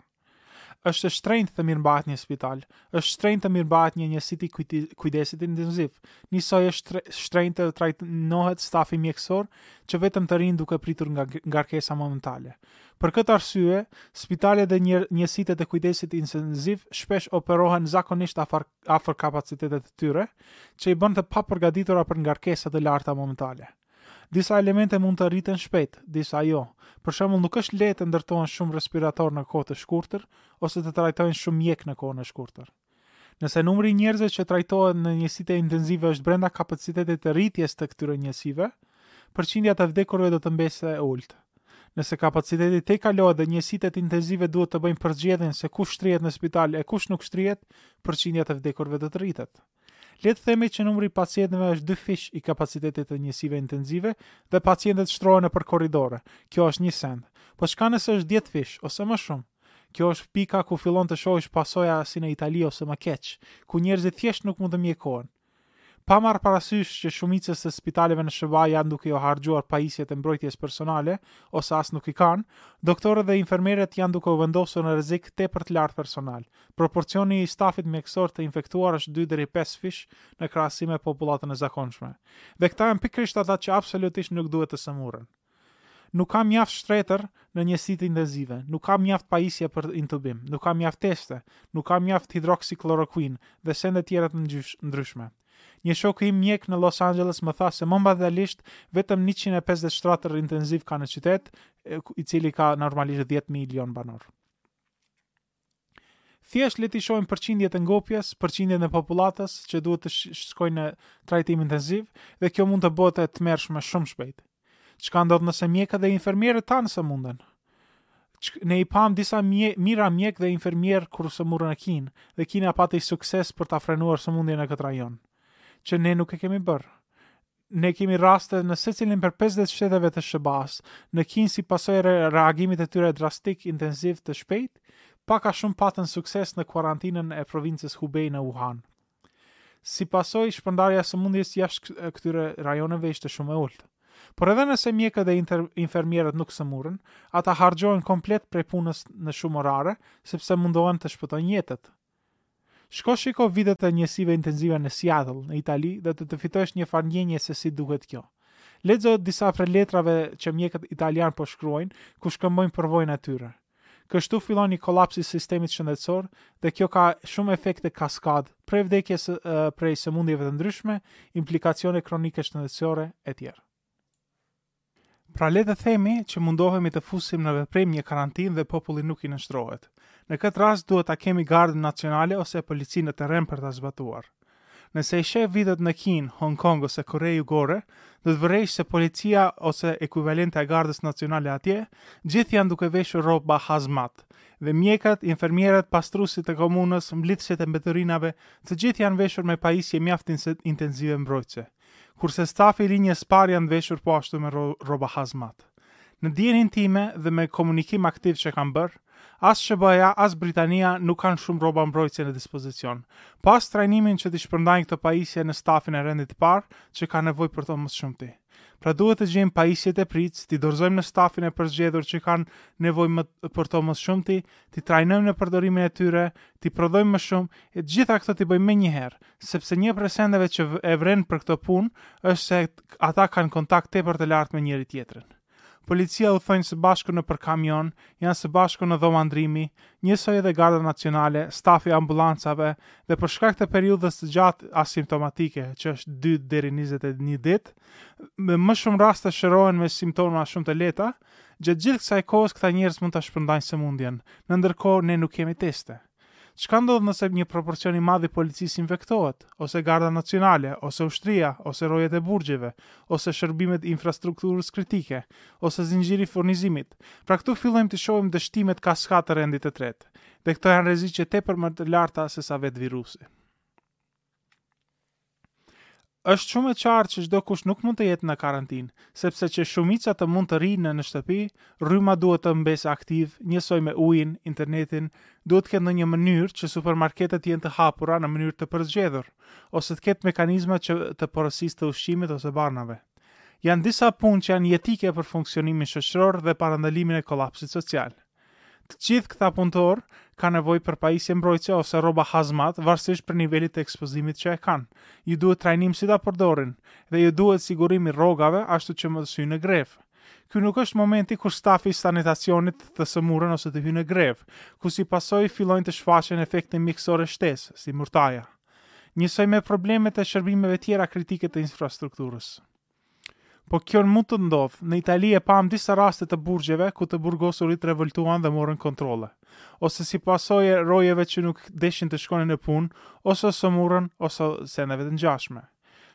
Është shtrenjtë të mirëmbahet një spital, është shtrenjtë të mirëmbahet një njësi të kujdesit intensiv, njësoj është shtrenjtë të trajnohet stafi mjekësor që vetëm të rrinë duke pritur nga ngarkesa momentale. Për këtë arsye, spitalet dhe njësitet e kujdesit intenziv shpesh operohen zakonisht afër kapacitetit të tyre, që i bën të papërgatitura për ngarkesa të larta momentale. Disa elemente mund të rriten shpejt, disa jo. Për shembull, nuk është lehtë të ndërtohen shumë respiratorë në kohë të shkurtër ose të trajtojnë shumë mjekë në kohë të shkurtër. Nëse numri i njerëzve që trajtohen në njësitë intensive është brenda kapacitetit të rritjes të këtyre njësive, përqindja të vdekurve do të mbesë e ultë. Nëse kapaciteti tejkalohet dhe njësitë intensive duhet të bëjnë përzgjedhjen se kush shtrihet në spital e kush nuk shtrihet, përqindja të vdekurve do të rritet. Le të themi që numri i pacientëve është dyfish i kapacitetit të njësive intensive dhe pacientët shtrohen nëpër korridore. Kjo është një send. Po çka nëse është 10 fish ose më shumë? Kjo është pika ku fillon të shohish pasoja si në Itali ose më keq, ku njerëzit thjesht nuk mund të mjekohen. Pa marrë parasysh që shumicës së spitaleve në SHBA janë duke iu harxhuar pajisjet e mbrojtjes personale ose as nuk i kanë, doktorët dhe infermierët janë duke u vendosur në rrezik tepër të lartë personal. Proporcioni i stafit mjekësor të infektuar është dy deri pesëfish në krahasim me popullatën e zakonshme. Dhe këta janë pikërisht ata që absolutisht nuk duhet të sëmuren. Nuk ka mjaft shtretër në njësitë intenzive, nuk ka mjaft pajisje për intubim, nuk ka mjaft teste, nuk ka mjaft hidroksiklorokuinë dhe sende tjera të ndryshme. Një shoku im mjek në Los Angeles më tha se momentalisht vetëm njëqind e pesëdhjetë shtretër intenzivë ka në qytet, i cili ka normalisht dhjetë milion banorë. Thjesht le t'i shohim përqindjet e ngopjes, përqindjen e popullatës që duhet të shkojnë në trajtim intenziv dhe kjo mund të bëhet e tmerrshme shumë shpejt. Çka ndodh nëse mjekët dhe infermierët tanë sëmuren? Ne i pamë disa mje, mijëra mjekë dhe infermierë u sëmurën në Kinë, dhe Kina pati sukses për ta frenuar sëmundjen në këtë rajon, që ne nuk e kemi bërë. Ne kemi raste në secilin prej pesëdhjetë shteteve të SHBA-së. Në Kinë si pasojë e reagimit të tyre drastik, intenziv, të shpejtë, pak a shumë patën sukses në kuarantinën e provincës Hubei në Wuhan. Si pasojë, shpërndarja e sëmundjes jashtë këtyre rajoneve ishte shumë e ulët. Por edhe nëse mjekët dhe infermierët nuk sëmuren, ata harxhohen komplet prej punës në shumë orare, sepse mundohen të shpëtojnë jetët. Shko shiko videot e njësive intenzive në Seattle, në Itali dhe do të fitosh një farë ndjenje se si duket kjo. Lexo disa prej letrave që mjekët italianë po shkruajnë, ku shkëmbojnë përvojën e tyre. Kështu fillon një kolaps i sistemit shëndetësor dhe kjo ka shumë efekte kaskadë, prej vdekjes prej sëmundjeve të ndryshme, implikacione kronike shëndetësore e tjerë. Pra le të themi që mundohemi të fusim në veprim një karantinë dhe populli nuk i nënshtrohet. Në këtë rast duhet ta kemi Gardën Nacionale ose polici në terren për ta zbatuar. Nëse i sheh videot në Kinë, Hong Kong ose Kore Jugore, do të vëresh se policia ose ekuivalenta e Gardës Nacionale atje, gjithë janë duke veshur rroba hazmat. Dhe mjekët, infermierët, pastruesit e komunës, mblidhësit e mbeturinave, të gjithë janë veshur me pajisje mjaft intensive mbrojtëse. kurse stafi i linjës së parë janë veshur po ashtu me rroba hazmat. Në dijenin time dhe me komunikim aktiv që kam bërë, as SHBA-ja, as Britania nuk kanë shumë rroba mbrojtëse në dispozicion, po as trajnimin që t'i shpërndajnë këto pajisje në stafin e rendit të parë që ka nevojë për to më së shumti. Pra duhet të gjejmë pajisjet e prirë, t'i dorëzojmë në stafin e përzgjedhur që kanë nevojë për to më së shumti t'i trajnojmë në përdorimin e tyre, t'i prodhojmë më shumë, e të gjitha këto t'i bëjmë menjëherë, sepse një prej sendeve që e vren për këto punë është se ata kanë kontakt tepër të lartë me njëri-tjetrin. Policia udhëtojnë së bashku nëpër kamion, janë së bashku në dhoma ndrimi, njësoj edhe Garda Nacionale, stafi i ambulancave dhe për shkak të periudhës të gjatë asimptomatike, që është 2 deri 21 ditë, me më shumë raste shërohen me simptoma shumë të lehta, Gjatë gjithë kësaj kohës këta njerëz mund ta shpërndajnë sëmundjen, në ndërkohë ne nuk kemi teste. Çka ndodh nëse një proporcion i madh i policisë infektohet, ose Garda Nacionale, ose ushtria, ose rojet e burgjeve, ose shërbimet e infrastrukturës kritike, ose zinxhiri i furnizimit? Pra këtu fillojmë të shohim dështimet kaskadë të rendit të tretë. Dhe këto janë rreziqe tepër më të larta sesa vetë virusi. Është shumë e qartë që çdokush nuk mund të jetë në karantinë, sepse që shumica të mund të rrinë në shtëpi, rryma duhet të mbesë aktiv, njësoj me ujin, internetin, duhet të ketë ndonjë mënyrë që supermarketet të jenë të hapura në mënyrë të përzgjedhur, ose të ketë mekanizma të porosisë të ushqimit ose barnave. Janë disa punë që janë jetike për funksionimin shoqëror dhe parandalimin e kolapsit social. Të gjithë këta punëtorë kanë nevojë për pajisje mbrojtëse ose rroba hazmat, varësisht prej nivelit të ekspozimit që e kanë. Iu duhet trajnim si ta përdorin dhe iu duhet sigurim i rrogave ashtu që mos hyjnë në grevë. Ky nuk është momenti kur stafi i sanitacionit të sëmuren ose të hyjë në grevë, ku si pasojë fillojnë të shfaqen efekte mjekësore shtesë, si murtaja. Njësoj me problemet e shërbimeve tjera kritike të infrastrukturës. Po kjo mund të ndodhë, në Itali e pamë disa raste të burgjeve ku të burgosurit revoltuan dhe morën kontrollin. Ose si pasojë e rojeve që nuk deshin të shkonin në punë, ose u sëmurën ose sendeve të ngjashme.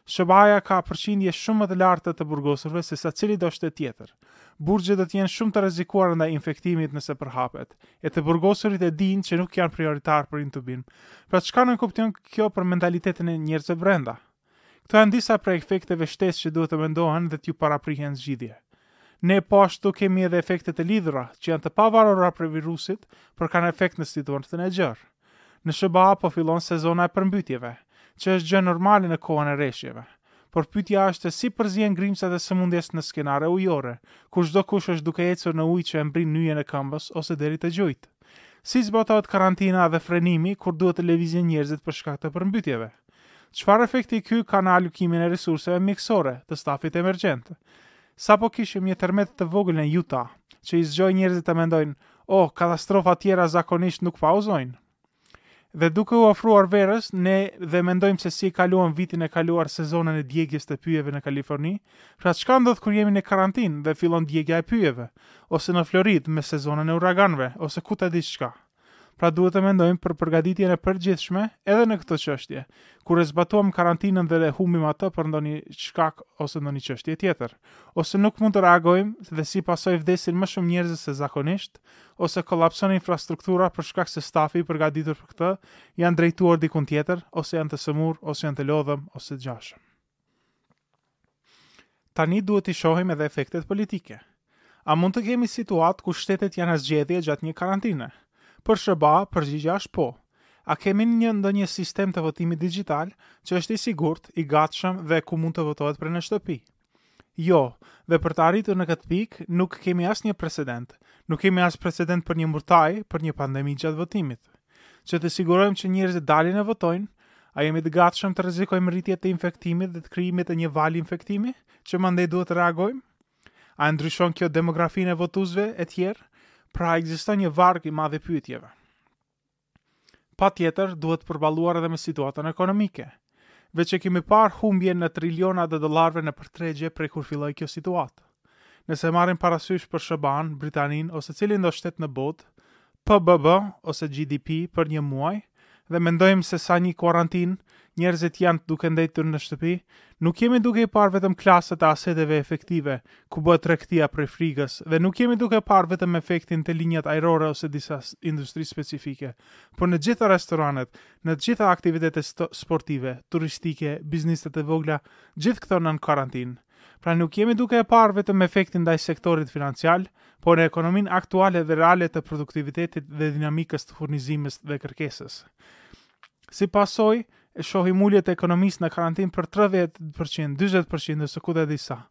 SHBA-ja ka përqindje shumë më të lartë të të burgosurve se sa cilido shtet tjetër. Burgjet do të jenë shumë të rrezikuara ndaj infektimit nëse përhapet, e të burgosurit e dinë që nuk janë prioritarë për intubim. Pra çka nënkupton kjo për mentalitetin e njerëzve brenda? Këto janë disa prej efekteve shtesë që duhet të mendohen dhe t'iu paraprihen zgjidhje. Ne po ashtu kemi edhe efekte të lidhura, që janë të pavarura prej virusit, por kanë efekt në situatën e gjerë. Në SHBA po fillon sezona e përmbytjeve, që është gjë normale në kohën e reshjeve. Por pyetja është se si përzihen grimcat e sëmundjes në skenare ujore, kur çdokush është duke ecur në ujë që e mbrin nyjen e këmbës ose deri te gjujtë. Si zbatohet karantina dhe frenimi kur duhet të lëvizin njerëzit për shkak të përmbytjeve? Çfarë efekti ky ka në alokimin e resurseve mjekësore, të stafit emergjent? Sapo kishim një tërmet të vogël në Utah, që i zgjoi njerëzit të mendojnë, Oh, katastrofa tjera zakonisht nuk pauzojnë. Dhe duke u afruar verës, ne dhe mendojmë se si kaluan vitin e kaluar sezonin e djegies të pyjeve në Kaliforni, pra çka ndodh kur jemi në karantinë dhe fillon djegja e pyjeve, ose në Floridë me sezonin e uraganëve, ose ku ta dish çka. Pra duhet të mendojmë për përgatitjen e përgjithshme edhe në këto çështje, kur e zbatuam karantinën dhe e humbim atë për ndonjë shkak ose ndonjë çështje tjetër, ose nuk mund të reagojmë dhe si pasojë vdesin më shumë njerëz se zakonisht, ose kolapson infrastruktura për shkak se stafi i përgatitur për këtë janë drejtuar dikund tjetër, ose janë të sëmurë, ose janë të lodhëm, ose të ngjashëm. Tani duhet të shohim edhe efektet politike. A mund të kemi situatë ku shtetet janë në zgjedhje gjatë një karantine? Për SHBA, përgjigja është po. A kemi një ndonjë sistem të votimit digjital që është i sigurt, i gatshëm dhe ku mund të votohet prej në shtëpi? Jo, dhe për të arritur në këtë pikë, nuk kemi asnjë precedent. Nuk kemi as precedent për një murtajë, për një pandemi gjatë votimit. Që të sigurojmë që njerëzit dalin e votojnë, a jemi të gatshëm të rrezikojmë rritje të infektimit dhe të krijimit të një vali infektimi, që mandej duhet të reagojmë? A ndryshon kjo demografinë e votuesve e tjerë? Pra, ekziston një varg i madh i pyetjeve. patjetër duhet përballuar edhe me situatën ekonomike. Veç e kemi parë humbjen në triliona të dollarëve nëpër tregje prej kur filloi kjo situatë. Nëse e marrim parasysh për SHBA-në, Britaninë ose cilindo shtet në botë, PBB ose GDP për një muaj dhe mendojmë se sa një kuarantinë Njerëzit janë duke ndejtur në shtëpi, nuk jemi duke i parë vetëm klasat e aseteve efektive, ku bëhet tregtia prej frigës, dhe nuk jemi duke parë vetëm efektin te linjat ajrore ose disa industri specifike, por në gjitha restoranet, në të gjitha aktivitetet sportive, turistike, bizneset e vogla, gjithë këto nën karantinë. Pra nuk jemi duke e parë vetëm efektin ndaj sektorit financial, por në ekonominë aktuale dhe reale të produktivitetit dhe dinamikës të furnizimit dhe kërkesës. Si pasojë, e shohim ulje të ekonomisë në karantinë për tridhjetë për qind, dyzet për qind ose ku ta di sa.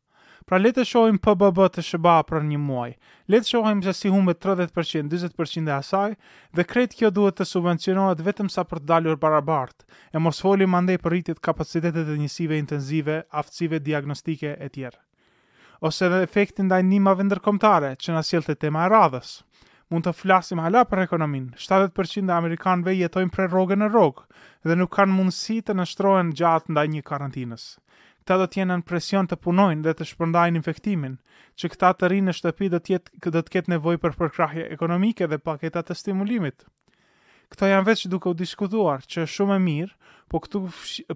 Pra le të shohim PBB të SHBA për një muaj. Le të shohim se si humbet tridhjetë për qind, dyzet për qind e asaj dhe krejt kjo duhet të subvencionohet vetëm sa për të dalur barabartë. E mos folim mandej për rritje të kapacitetit të njësive intenzive, aftësive diagnostike e tjerë. ose edhe efekti ndaj ndihmave ndërkombëtare që na sjell te tema e radhës. Mund të flasim hala për ekonominë. 70 për qind e amerikanëve jetojnë prej rroge në rrogë dhe nuk kanë mundësi të nënshtrohen gjatë ndaj një karantinës. Këta do të jenë nën presion të punojnë dhe të shpërndajnë infektimin. Që këta të rrinë në shtëpi do të jetë do të ketë nevojë për përkrahje ekonomike dhe paketa të stimulimit. Këto janë veç duke u diskutuar, që është shumë e mirë, po këtu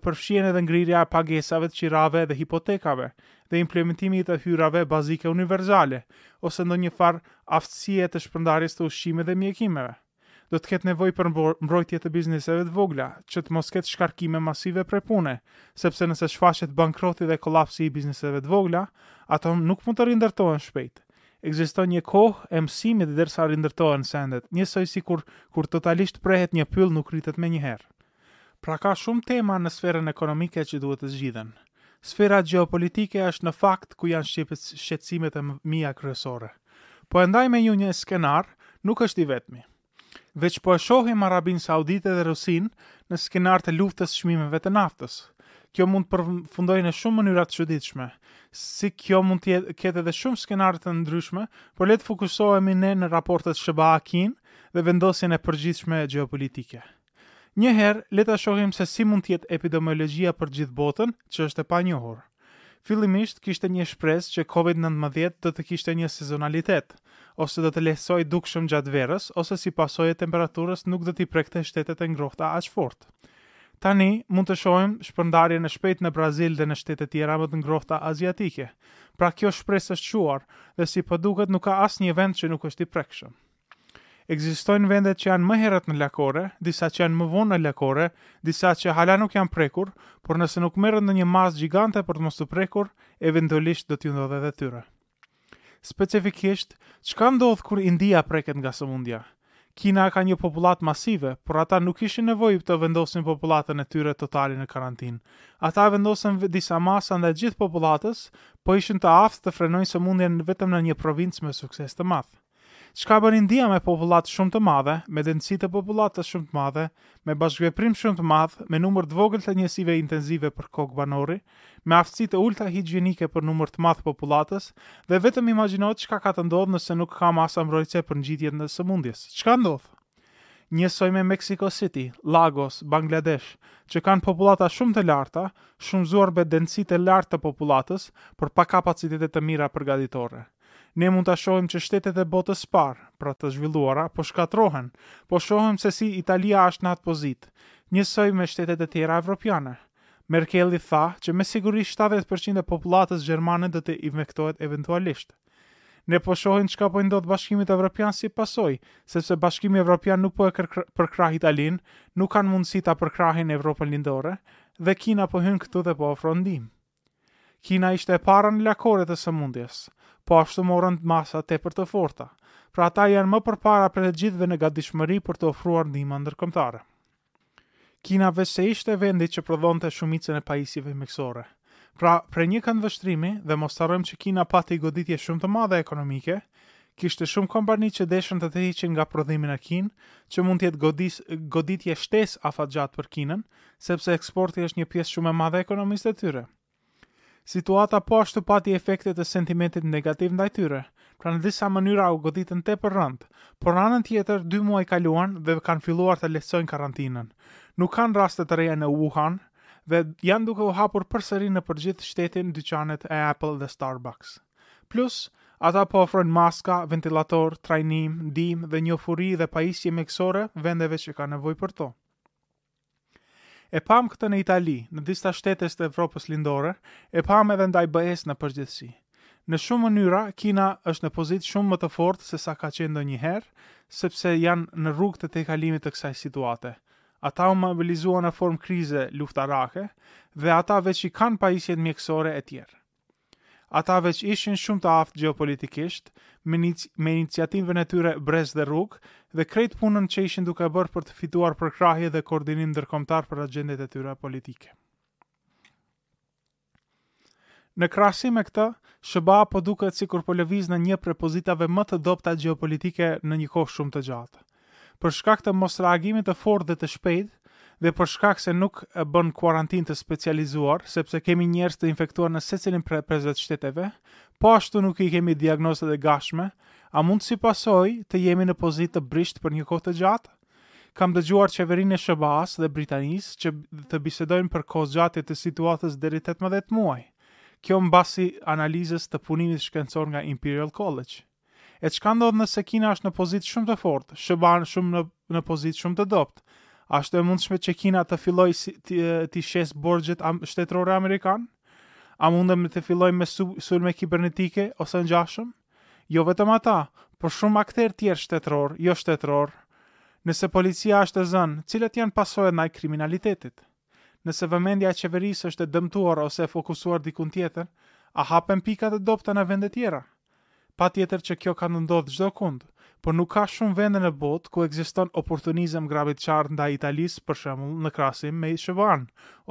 përfshihen edhe ngrirja e pagesave të qirave dhe hipotekave, dhe implementimi i të hyrave bazike universale, ose ndonjë farë aftësie të shpërndarjes të ushqimit dhe mjekimeve. Do të ketë nevojë për mbrojtje të bizneseve të vogla, që të mos ketë shkarkime masive prej pune, sepse nëse shfaqet bankroti dhe kolapsi i bizneseve të vogla, ato nuk mund të rindërtohen shpejt. Ekziston një kohë e mësimit derisa rindërtohen sendet, njësoj sikur kur totalisht prehet një pyll nuk rritet menjëherë. Pra ka shumë tema në sferën ekonomike që duhet të zgjidhen. Sfera gjeopolitike është në fakt ku janë shqetësimet e mia kryesore. Po e ndaj me ju një skenar, nuk është i vetmi. Veç po e shohim Arabinë Saudite dhe Rusinë në skenar të luftës çmimeve të naftës. Kjo mund të përfundojë në shumë mënyra të çuditshme. Si kjo mund të ketë edhe shumë skenare të ndryshme, por le të fokusohemi ne në raportet SHBA-Kinë dhe vendosjen e përgjithshme gjeopolitike. Një herë, le ta shohim se si mund të jetë epidemiologjia për gjithë botën, që është e panjohur. Fillimisht, kishte një shpresë që Covid nëntëmbëdhjetë do të kishte një sezonalitet, ose do të lehtësohej dukshëm gjatë verës, ose si pasojë e temperaturës nuk do t'i prekte shtetet e ngrohta aq fort. Tani, mund të shohim shpërndarjen e shpejtë në Brazil dhe në shtete tjera më të ngrohta aziatike. Pra kjo shpresë është shuar, dhe si po duket nuk ka asnjë vend që nuk është i prekshëm. Ekzistojnë vende që janë më herët në lakore, disa që janë më vonë në lakore, disa që hala nuk janë prekur, por nëse nuk merret ndonjë masë gjigante për të mos u prekur, eventualisht do t'ju ndodhë edhe tyre. Specifikisht, çka ndodh kur India preket nga sëmundja? Kina ka një popullatë masive, por ata nuk kishin nevojë të vendosin popullatën e tyre totale në karantinë. Ata vendosën disa masa ndaj gjithë popullatës, po ishin të aftë të frenojnë sëmundjen vetëm në një provincë me sukses të madh. Çka bën India me popullatë shumë të madhe, me dendësi të popullatës shumë të madhe, me bashkëveprim shumë të madh, me numër të vogël të njësive intenzive për kokë banori, me aftësi të ulëta higjienike për numër të madh popullatës, dhe vetëm imagjino çka ka të ndodhë nëse nuk ka masa mbrojtëse për ngjitjen e sëmundjes. Çka ndodh? Njësoj me Mexico City, Lagos, Bangladesh, që kanë popullata shumë të larta, shumëzuar me dendësi të lartë të popullatës, por pa kapacitete të mira përgatitore. Ne mund ta shohim që shtetet e botës së parë, pra të zhvilluara, po shkatërrohen. Po shohim se si Italia është në atë pozitë, njësoj me shtetet e tjera evropiane. Merkeli tha që me siguri shtatëdhjetë për qind e popullatës gjermane do të infektohet eventualisht. Ne po shohim çka po i ndodh Bashkimit Evropian si pasojë, sepse Bashkimi Evropian nuk po e përkrah Italinë, nuk kanë mundësi ta përkrahin Evropën Lindore, dhe Kina po hyn këtu dhe po ofron ndihmë. Kina ishte e para në lakore të sëmundjes, po ashtu morën masa tepër të forta, pra ata janë më përpara prej të gjithëve në gatishmëri për të ofruar ndihma ndërkombëtare. Kina veçse ishte vendi që prodhonte shumicën e pajisjeve mjekësore. Pra, prej një këndvështrimi, dhe mos harrojmë që Kina pati goditje shumë të madhe ekonomike, Kishte shumë kompani që deshën të tërhiqen nga prodhimi në Kinë, që mund të jetë godis, goditje shtesë afatgjatë për Kinën, sepse eksporti është një pjesë shumë e madhe e ekonomisë të tyre. Situata po ashtu pati efekte të sentimentit negativ ndaj tyre, pra në disa mënyra u goditën tepër rëndë, por anën tjetër dy muaj kaluan dhe kanë filluar të lehtësojnë karantinën. Nuk kanë raste të reja në Wuhan dhe janë duke u hapur përsëri në përgjithë shtetin dyqanet e Apple dhe Starbucks. Plus, ata po ofrojnë maska, ventilatorë, trajnim, ndihmë dhe njohuri dhe pajisje mjekësore vendeve që kanë nevojë për to. E pamë këtë në Itali, në disa shtete të Evropës Lindore, e pamë edhe ndaj BE-së në përgjithësi. Në shumë mënyra, Kina është në pozitë shumë më të fortë se sa ka qenë ndonjëherë, sepse janë në rrugë të tejkalimit të kësaj situate. Ata u mobilizuan në formë krize luftarake dhe ata veç i kanë pajisjet mjekësore etj. Ata veç ishin shumë të aftë gjeopolitikisht, me iniciativën e tyre brez dhe rrugë, dhe krejt punën që ishin duke bërë për të fituar përkrahje dhe koordinim ndërkombëtar për agjendet e tyre politike. Në krahasim me këtë, SHBA po duket sikur po lëviz në një prej pozitave më të dobëta gjeopolitike në një kohë shumë të gjatë. Për shkak të mosreagimit të fortë dhe të shpejtë, dhe për shkak se nuk bën kuarantinë të specializuar, sepse kemi njerëz të infektuar në secilin prej pesëdhjetë shteteve, po ashtu nuk i kemi diagnozat e gatshme, a mund si pasojë të jemi në pozitë të brishtë për një kohë të gjatë? Kam dëgjuar qeverinë e SHBA-së dhe Britanisë që të bisedojnë për kohëzgjatje të situatës deri tetëmbëdhjetë muaj. Kjo mbas analizës të punimit shkencor nga Imperial College. E çka ndodh nëse Kina është në pozitë shumë të fortë, SHBA në shumë në në pozitë shumë të dobët? A është e mundshme që Kina të fillojë si, të, të shes borxhet shtetërore amerikan? A mundet të fillojë me sulme kibernetike ose ngjashëm? Jo vetëm ata, por shumë akterë tjerë shtetëror, jo shtetëror. Nëse policia është e zënë, cilat janë pasojat ndaj kriminalitetit? Nëse vëmendja e qeverisë është e dëmtuar ose e fokusuar dikun tjetër, a hapen pika të dobëta në vende tjera? Patjetër që kjo ka të ndodhë çdo kund, por nuk ka shumë vende në botë ku ekziston oportunizëm grabitqar ndaj Italisë për shembull në krahasim me SHBA-në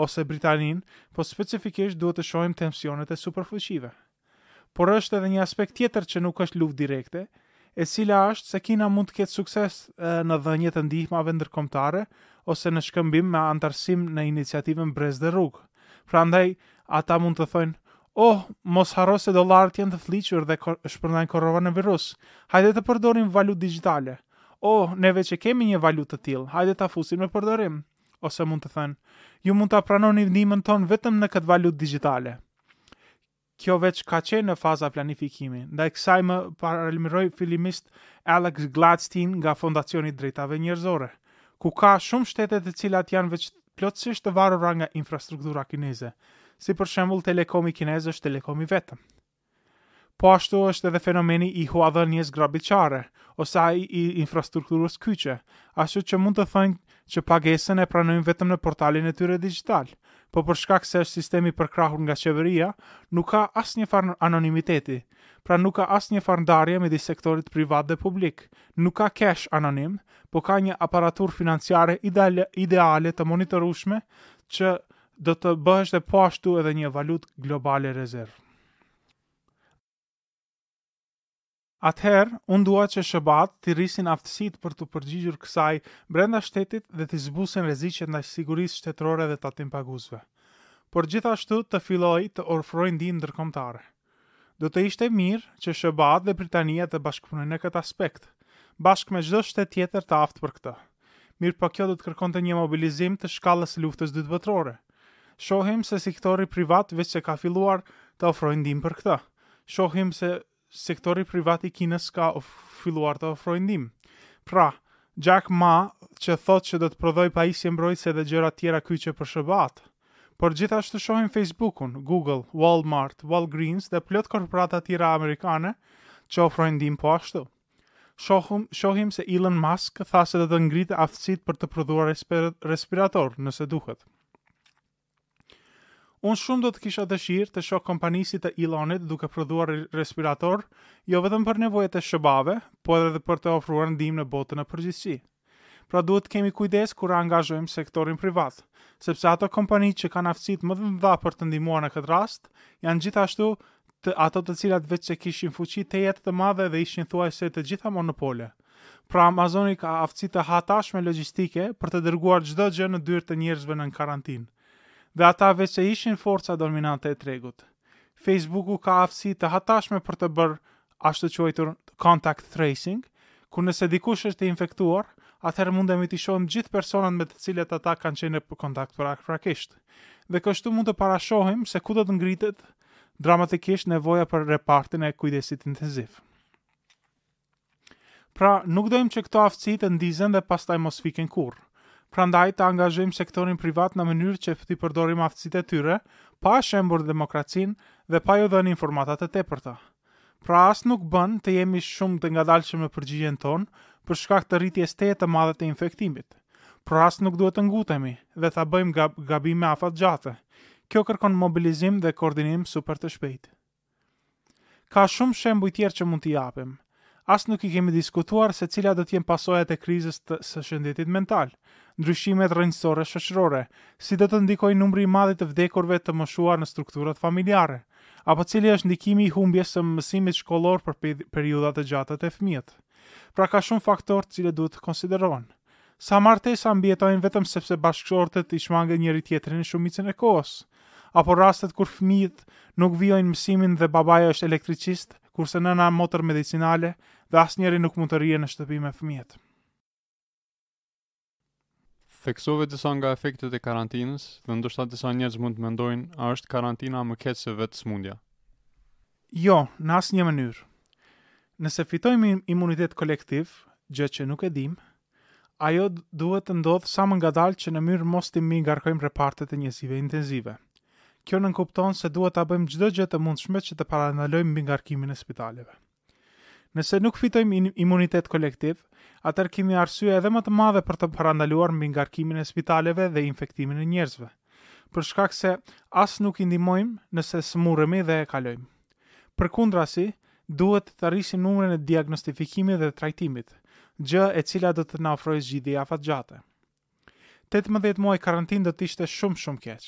ose Britaninë, po specifikisht duhet të shohim tensionet e superfuqive. Por është edhe një aspekt tjetër që nuk është luftë direkte, e cila është se Kina mund të ketë sukses në dhënie të ndihmave ndërkombëtare ose në shkëmbim me anëtarësim në iniciativën Brez dhe Rrugë. Prandaj, ata mund të thonë, Oh, mos harro se dollarët janë të flliqur dhe shpërndajnë koronavirus. Hajde të përdorim valutë digjitale. Oh, ne veç e kemi një valutë të tillë, hajde ta fusim në përdorim. Ose mund të thonë, ju mund ta pranoni ndihmën tonë vetëm në këtë valutë digjitale. Kjo veç ka qenë në faza planifikimi, ndaj kësaj më paralajmëroi fillimisht Alex Gladstein nga Fondacioni i Drejtave Njerëzore, ku ka shumë shtete të cilat janë veç plotësisht të varura nga infrastruktura kineze, si për shembull telekomi kinez është telekomi i vetëm. Po ashtu është edhe fenomeni i huadhënies grabitqare, ose ai i infrastrukturës kyçe, ashtu që mund të thojnë që pagesën e pranojnë vetëm në portalin e tyre digjital. Po për shkak se është sistem i përkrahur nga qeveria, nuk ka asnjë farë anonimiteti. Pra nuk ka asnjë farë ndarje midis sektorit privat dhe publik. Nuk ka cash anonim, po ka një aparaturë financiare ideale të monitorueshme që do të bëheshte po ashtu edhe një valutë globale rezervë. Atëherë, unë dua që SHBA-të t'i rrisin aftësitë për t'u përgjigjur kësaj brenda shtetit dhe t'i zbusin rreziqet ndaj sigurisë shtetërore dhe tatimpaguesve. Por gjithashtu të fillojnë të ofrojnë ndihmë ndërkombëtare. Do të ishte mirë që SHBA-të dhe Britania të bashkëpunojnë në këtë aspekt, bashkë me çdo shtet tjetër të aftë për këtë. Mirëpo kjo do të kërkonte një mobilizim të shkallës së Luftës Dytë Botërore, Shohim se sektori privat veç se ka filluar të ofrojë ndihmë për këtë. Shohim se sektori privat i Kinës ka filluar të ofrojë ndihmë. Pra, Jack Ma që thotë që do të prodhojë pajisje mbrojtëse dhe gjëra tjera kyçe për SHBA-të. Por gjithashtu shohim Facebook-un, Google, Walmart, Walgreens dhe plot korporata tjera amerikane që ofrojnë ndihmë po ashtu. Shohum, shohim se Elon Musk tha se do të ngritë aftësitë për të prodhuar resper, respiratorë, nëse duhet. Unë shumë do të kisha dëshirë të shoh kompani si të Elonit duke prodhuar respiratorë, jo vetëm për nevojat e SHBA-ve, po edhe për të ofruar ndihmë në botën në përgjithësi, Pra duhet të kemi kujdes kur angazhojmë sektorin privat, sepse ato kompani që kanë aftësitë më të mëdha për të ndihmuar në këtë rast, janë gjithashtu ato të cilat veçse kishin fuqi tejet të madhe dhe ishin thuajse të gjitha monopole. Pra Amazoni ka aftësi të hatashme logjistike për të dërguar çdo gjë në dyert të njerëzve nën karantinë. Dhe ata veçse ishin forca dominante e tregut. Facebook-u ka aftësi të hatashme për të bërë ashtuquajtur contact tracing, ku nëse dikush është i infektuar, atëherë mundemi t'i shohim gjithë personat me të cilët ata kanë qenë në kontakt paraprakisht. Dhe kështu mund të parashohim se ku do të ngritet dramatikisht nevoja për repartin e kujdesit intenziv. Pra, nuk dojmë që këto aftësi të ndizen dhe pastaj mos fiken kurrë. Prandaj të angazhojmë sektorin privat në mënyrë që t'i përdorim aftësitë e tyre, pa shembur demokracinë dhe pa iu dhënë informata të tepërta. Pra as nuk bën të jemi shumë të ngadalshëm në përgjigjen tonë për shkak të rritjes tejet të madhe të infektimit. Por as nuk duhet të ngutemi dhe ta bëjmë gab gabime afatgjate. Kjo kërkon mobilizim dhe koordinim super të shpejtë. Ka shumë shembuj tjerë që mund t'i japim. As nuk i kemi diskutuar se cilat do të jenë pasojat e krizës të së shëndetit mental, ndryshimet rrënjësore shoqërore, si do të ndikojë numri i madh i të vdekurve të moshuar në strukturat familjare, Apo cili është ndikimi i humbjes së mësimit shkollor për periudha të gjata te fëmijët? Pra ka shumë faktorë të cilët duhet të konsiderohen. Sa martesa mbijetojnë vetëm sepse bashkëshortët i shmangen njëri-tjetrin në shumicën e kohës? Apo rastet kur fëmijët nuk vijojnë mësimin dhe babaja është elektricist, kurse nëna motër medicinale dhe asnjëri nuk mund të rrijë në shtëpi me fëmijët? Theksove disa nga efektet e karantinës dhe ndoshta disa njerëz mund të mendojnë a është karantina më keq se vetë sëmundja. Jo, në asnjë mënyrë. Nëse fitojmë imunitet kolektiv, gjë që nuk e dimë, ajo duhet të ndodhë sa më ngadalë që në mënyrë mos t'i mbingarkojmë repartet e njësive intenzive. Kjo nënkupton se duhet ta bëjmë çdo gjë të mundshme që të parandalojmë mbingarkimin e spitaleve. Nëse nuk fitojmë imunitet kolektiv, atëherë kemi arsye edhe më të madhe për të parandaluar mbingarkimin e spitaleve dhe infektimin e njerëzve, për shkak se as nuk i ndihmojmë nëse sëmuremi dhe e kalojmë. Përkundrazi, duhet të rrisim numrin e diagnostifikimit dhe trajtimit, gjë e cila do të na ofrojë zgjidhje afatgjate. Tetëmbëdhjetë muaj karantinë do të ishte shumë shumë keq.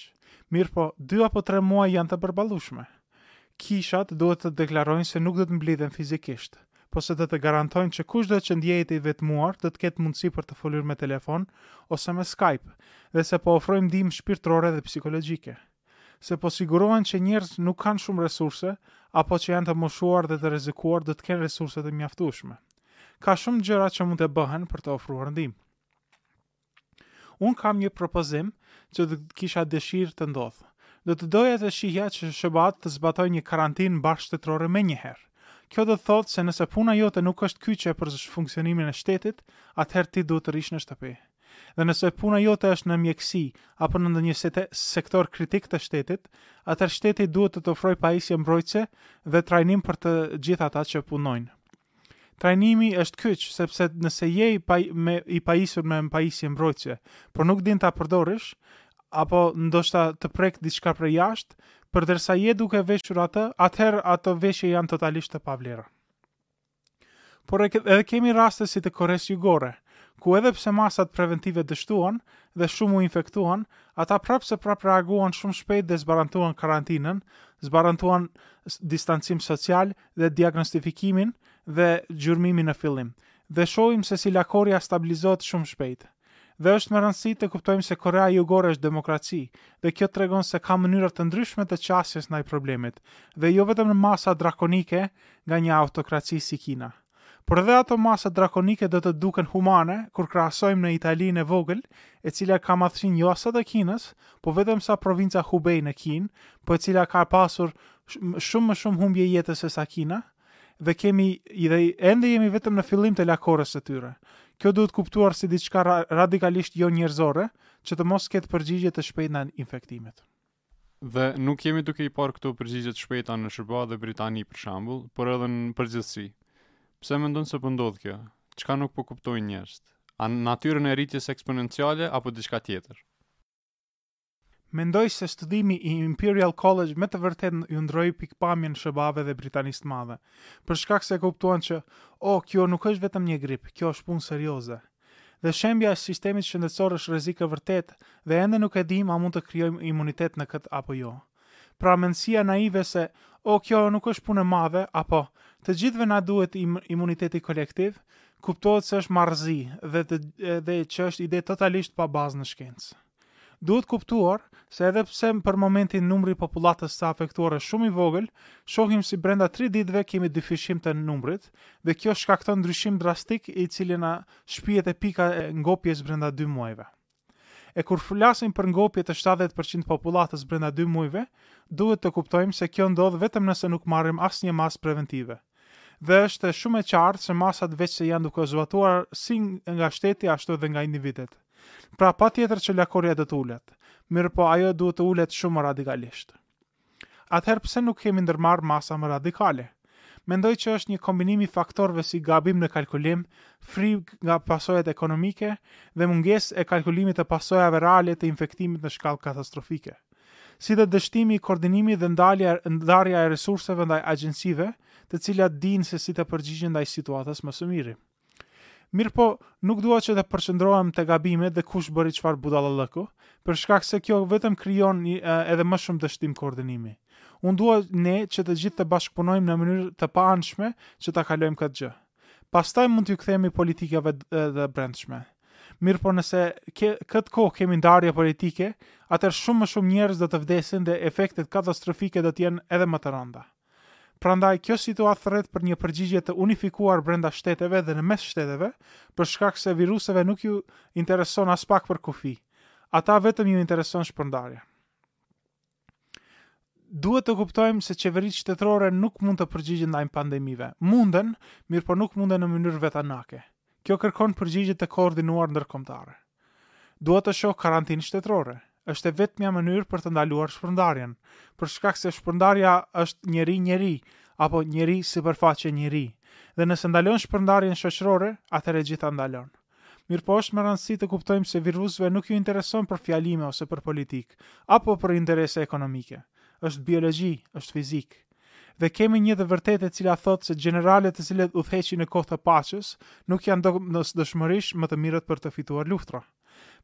Mirëpo, dy apo tre muaj janë të përballueshme. Kishat duhet të deklarojnë se nuk do të mblidhen fizikisht, po se do të garantojnë që kushdo që ndjehet i vetmuar do të ketë mundësi për të folur me telefon ose me Skype dhe se po ofrojnë ndihmë shpirtërore dhe psikologjike. Se po sigurohen që njerëz që nuk kanë shumë resurse apo që janë të moshuar dhe të rrezikuar do të kenë resurse të mjaftueshme. Ka shumë gjëra që mund të bëhen për të ofruar ndihmë. Unë kam një propozim që kisha dëshirë të ndodhë. Do të doja të shihja që SHBA-të të zbatojnë një karantinë mbarështetërore menjëherë. Kjo do të thotë se nëse puna jote nuk është kyçe për funksionimin e shtetit, atëherë ti duhet të rrish në shtëpi. Dhe nëse puna jote është në mjekësi apo në ndonjë sektor kritik të shtetit, atëherë shteti duhet të të ofrojë pajisje mbrojtëse dhe trajnim për të gjithë ata që punojnë. Trajnimi është kyç, sepse nëse je i pa, me, i pajisur me pajisje mbrojtëse, por nuk din ta përdorish, apo ndoshta të prek diçka prej jashtë, përderisa je duke veshur atë, atëherë ato veshje janë totalisht të pavlera. Por edhe kemi raste si të Koresë Jugore, ku edhe pse masat preventive dështuan dhe shumë u infektuan, ata prapë se prapë reaguan shumë shpejt dhe zbarantuan karantinën, zbarantuan distancim social dhe diagnostifikimin dhe gjurmimin në fillim, dhe shohim se si lakorja stabilizohet shumë shpejt. Dhe është me rëndësi të kuptojmë se Korea Jugore është demokraci, dhe kjo tregon se ka mënyra të ndryshme të qasjes ndaj problemit, dhe jo vetëm me masa drakonike nga një autokraci si Kina. Por edhe ato masa drakonike do të duken humane kur krahasojmë me Italinë e vogël, e cila ka madhësinë jo sa të Kinës, po vetëm sa provinca Hubei në Kinë, po e cila ka pasur shumë më shumë humbje jetës se sa Kina dhe kemi dhe ende jemi vetëm në fillim të lakorës së tyre. Kjo duhet kuptuar si diçka radikalisht jonjerëzore, që të mos ketë përgjigje të shpejta në infektimet. Dhe nuk jemi duke i parë këto përgjigje të shpejta në SHBA dhe Britani për shembull, por edhe në përgjithësi. Pse mendon se po ndodh kjo? Çka nuk po kuptojnë njerëzit? A natyrën e rritjes eksponenciale apo diçka tjetër? Mendoj se studimi i Imperial College me të vërtetë iu ndërroi pikëpamjen SHBA-ve dhe Britanisë të Madhe, për shkak se kuptuan që, oh, kjo nuk është vetëm një grip, kjo është punë serioze. Dhe shembja e sistemit shëndetësor është rrezik i vërtetë dhe ende nuk e dimë a mund të krijojmë imunitet në këtë apo jo. Pra mendësia naive se, oh, kjo nuk është punë e madhe apo të gjithëve na duhet imuniteti kolektiv, kuptohet se është marrëzi dhe dhe që është ide totalisht pa bazë në shkencë. Duhet kuptuar se edhe pse për momentin numri i popullatës së afektuar është shumë i vogël, shohim si brenda tri ditëve kemi dyfishim të numrit dhe kjo shkakton ndryshim drastik i cili na shpie te pika e ngopjes brenda dy muajve. E kur flasim për ngopje të shtatëdhjetë për qind të popullatës brenda dy muajve, duhet të kuptojmë se kjo ndodh vetëm nëse nuk marrim asnjë masë preventive. Dhe është shumë e qartë se masat veçse janë duke u zbatuar si nga shteti ashtu edhe nga individët. Pra patjetër që lakorja do të ulet, mirëpo ajo duhet të ulet shumë më radikalisht. Atëherë pse nuk kemi ndërmarrë masa më radikale? Mendoj që është një kombinim i faktorëve si gabim në kalkulim, frikë nga pasojat ekonomike dhe mungesë e kalkulimit të pasojave reale të infektimit në shkallë katastrofike si dhe dështimi i koordinimit dhe ndalja, ndarja e resurseve ndaj agjencive, të cilat dinë se si të përgjigjen ndaj situatës më së miri. Mirëpo, nuk dua që të përqendrohem te gabimet dhe kush bëri çfarë budallallëku, për shkak se kjo vetëm krijon edhe më shumë dështim koordinimi. Unë dua ne që të gjithë të bashkëpunojmë në mënyrë të paanshme që ta kalojmë këtë gjë. Pastaj mund t'iu kthehemi politikave të brendshme. Mirëpo nëse ke, këtë kohë kemi ndarje politike, atëherë shumë më shumë njerëz do të vdesin dhe efektet katastrofike do të jenë edhe më të rënda. Prandaj, kjo situatë thërret për një përgjigje të unifikuar brenda shteteve dhe në mes shteteve, për shkak se viruseve nuk iu intereson aspak për kufij. Ata vetëm iu intereson shpërndarja. Duhet të kuptojmë se qeveritë shtetërore nuk mund të përgjigjen ndaj pandemive. Munden, mirëpo nuk munden në mënyrë vetanake. Kjo kërkon përgjigje të koordinuar ndërkombëtare. Dua të shoh karantinë shtetërore. Është e vetmja mënyrë për të ndaluar shpërndarjen, për shkak se shpërndarja është njeri-njeri apo njeri sipërfaqe njeri, dhe nëse ndalon shpërndarjen shoqërore, atëherë e gjitha ndalon. Mirëpo është me rëndësi të kuptojmë se virusëve nuk iu intereson për fjalime ose për politikë, apo për interese ekonomike. Është biologji, është fizikë. Dhe kemi një të vërtetë e cila thotë se gjeneralet të cilët udhëheqin në kohë të paqes nuk janë domosdoshmërisht më të mirët për të fituar luftra.